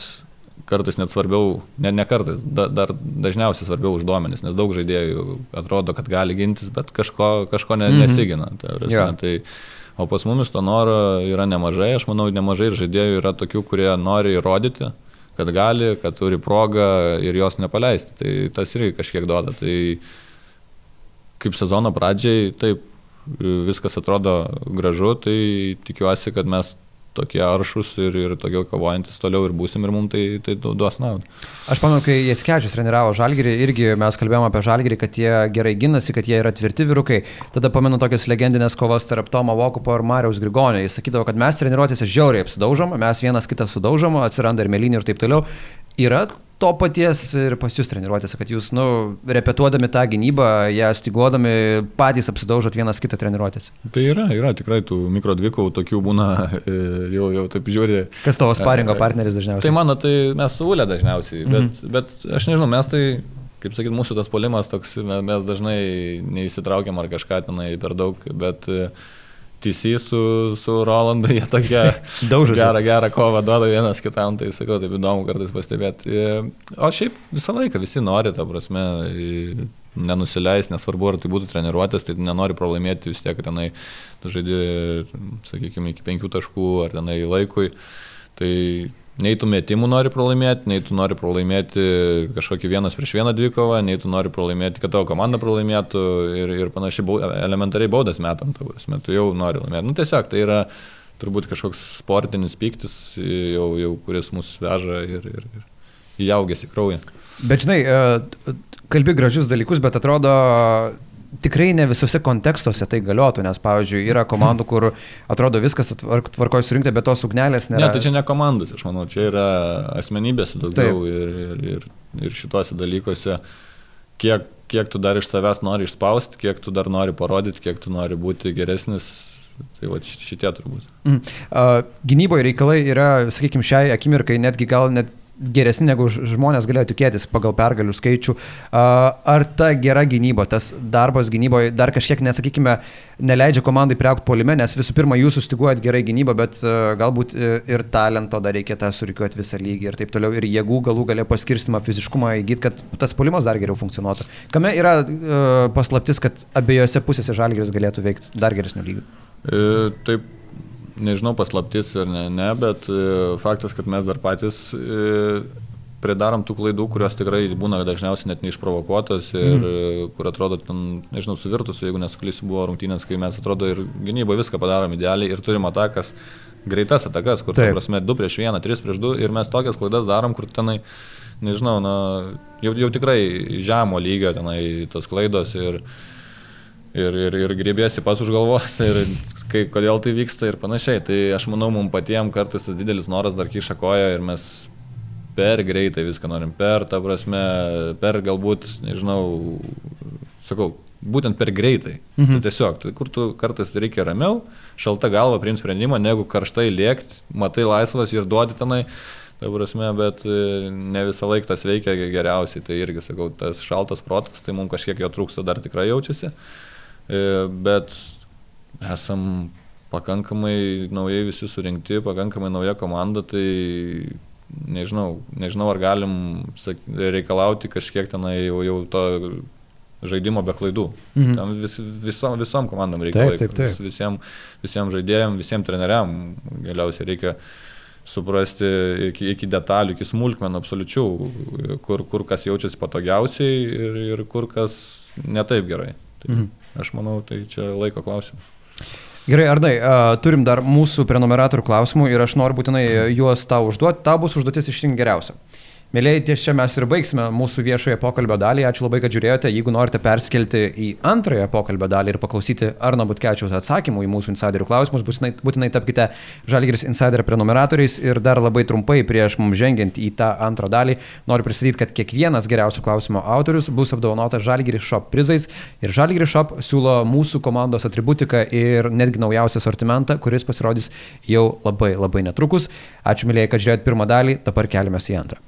kartais net svarbiau, ne, ne kartais, da, dar dažniausiai svarbiau už duomenis, nes daug žaidėjų atrodo, kad gali gintis, bet kažko, kažko ne, mhm. nesigina. Tai, ja. tai, O pas mumis to noro yra nemažai, aš manau, nemažai žaidėjų yra tokių, kurie nori įrodyti, kad gali, kad turi progą ir jos nepaleisti. Tai tas irgi kažkiek duoda. Tai kaip sezono pradžiai, taip, viskas atrodo gražu, tai tikiuosi, kad mes tokie aršus ir, ir tokie kovojantis toliau ir būsim ir mums tai, tai duos naudą. Aš manau, kai Jaskevičius treniravo Žalgirį, irgi mes kalbėjome apie Žalgirį, kad jie gerai ginasi, kad jie yra tvirti vyrukai. Tada pamenu tokias legendinės kovas tarp Tomo Vokupo ir Marijos Grigonio. Jis sakydavo, kad mes treniruotėse žiauriai apsidaužom, mes vienas kitą sudaužom, atsiranda ir melinį ir taip toliau. Yra to paties ir pas jūs treniruotėse, kad jūs, nu, repetuodami tą gynybą, ją stiguodami, patys apsidaužot vienas kitą treniruotėse. Tai yra, yra tikrai tų mikro dvikų, tokių būna e, jau, jau taip žiūri. Kas tavo sparingo e, partneris dažniausiai? Tai mano, tai mes suvulė dažniausiai, bet, mm -hmm. bet aš nežinau, mes tai, kaip sakyt, mūsų tas polimas toks, mes dažnai neįsitraukiam ar kažką tenai per daug, bet uh, TC su, su Rolandu, jie tokie gerą, gerą kovą duoda vienas kitam, tai sakau, taip įdomu kartais pastebėti. O šiaip visą laiką visi nori, ta prasme, nenusileis, nesvarbu, ar tai būtų treniruotės, tai nenori pralaimėti vis tiek tenai, tu žaidži, sakykime, iki penkių taškų ar tenai laikui. Tai Nei tu metimų nori pralaimėti, nei tu nori pralaimėti kažkokį vienas prieš vieną dvikovą, nei tu nori pralaimėti, kad tavo komanda pralaimėtų ir, ir panašiai bau, elementariai baudas metant, tavus, tu jau nori laimėti. Nu, tiesiog tai yra turbūt kažkoks sportinis piktis, jau, jau, kuris mus veža ir, ir, ir įaugęs į kraują. Bet žinai, e, kalbi gražius dalykus, bet atrodo, tikrai ne visose kontekstuose tai galiotų, nes, pavyzdžiui, yra komandų, kur atrodo viskas tvarkoje surinkti, bet tos ugnelės nėra. Ne, tai čia ne komandos, aš manau, čia yra asmenybės daugiau ir, ir, ir, ir šituose dalykuose, kiek, kiek tu dar iš savęs nori išspausti, kiek tu dar nori parodyti, kiek tu nori būti geresnis, Tai va šitie turbūt. Mm. Uh, gynyboje reikalai yra, sakykime, šiai akimirkai netgi gal net geresni negu žmonės galėjo tikėtis pagal pergalių skaičių. Ar ta gera gynyba, tas darbas gynyboje dar kažkiek, nesakykime, neleidžia komandai priaukti polime, nes visų pirma, jūs sustiguojat gerai gynybą, bet galbūt ir talento dar reikia tą surikiuoti visą lygį ir taip toliau, ir jėgų galų galę paskirstimą, fiziškumą įgyti, kad tas polimas dar geriau funkcionuotų. Kame yra paslaptis, kad abiejose pusėse žalgeris galėtų veikti dar geresnių lygių? E, taip, nežinau paslaptis ar ne, ne bet e, faktas, kad mes dar patys e, pridarom tų klaidų, kurios tikrai būna dažniausiai net neišprovokuotos ir mm. kur atrodo, ten, nežinau, suvirtus, jeigu nesuklysiu, buvo rungtynės, kai mes atrodo ir gynybo viską padarom idealiai ir turim atakas, greitas atakas, kur, ta prasme, 2 prieš 1, 3 prieš 2 ir mes tokias klaidas darom, kur tenai, nežinau, na, jau, jau tikrai žemo lygio tenai tos klaidos ir ir, ir, ir grėbėsi pas už galvos ir kai, kodėl tai vyksta ir panašiai. Tai aš manau, mums patiems kartais tas didelis noras dar kiša koją ir mes per greitai viską norim, per, ta prasme, per galbūt, nežinau, sakau, būtent per greitai. Mhm. Tai tiesiog, tai kur tu kartais reikia ramiau, šalta galva priimti sprendimą, negu karštai lėkti, matai laisvas ir duoti tenai. Ta prasme, bet e, ne visą laiką tas veikia geriausiai. Tai irgi, sakau, tas šaltas protas, tai mums kažkiek jo trūksta dar tikrai jaučiasi. Uh, bet esam pakankamai naujai visi surinkti, pakankamai nauja komanda, tai nežinau, nežinau, ar galim sak, reikalauti kažkiek tenai jau, jau to žaidimo be klaidų. Mhm. Tam vis, visom, visom komandom reikia taip, taip, taip. Visiems visiem žaidėjim, visiems treneriam galiausiai reikia suprasti iki, iki detalių, iki smulkmenų absoliučių, kur, kur kas jaučiasi patogiausiai ir, ir kur kas netaip gerai. Tai mhm. Aš manau, tai čia laiko klausimas. Gerai, Arnai, uh, turim dar mūsų prenumeratorių klausimų ir aš noriu būtinai juos tau užduoti. Tau bus užduotis išrinkti geriausią. Mėlyjei, ties čia mes ir baigsime mūsų viešoje pokalbio dalį. Ačiū labai, kad žiūrėjote. Jeigu norite perskelti į antrąją pokalbio dalį ir paklausyti Arno Butkečiaus atsakymų į mūsų insiderių klausimus, būtinai, būtinai tapkite Žalgiris Insider prenumeratoriais. Ir dar labai trumpai prieš mums žengiant į tą antrą dalį, noriu pristatyti, kad kiekvienas geriausių klausimo autorius bus apdovanotas Žalgiris Shop prizais. Ir Žalgiris Shop siūlo mūsų komandos atributiką ir netgi naujausią sortimentą, kuris pasirodys jau labai labai netrukus. Ačiū mėlyjei, kad žiūrėjote pirmą dalį, dabar keliamės į antrą.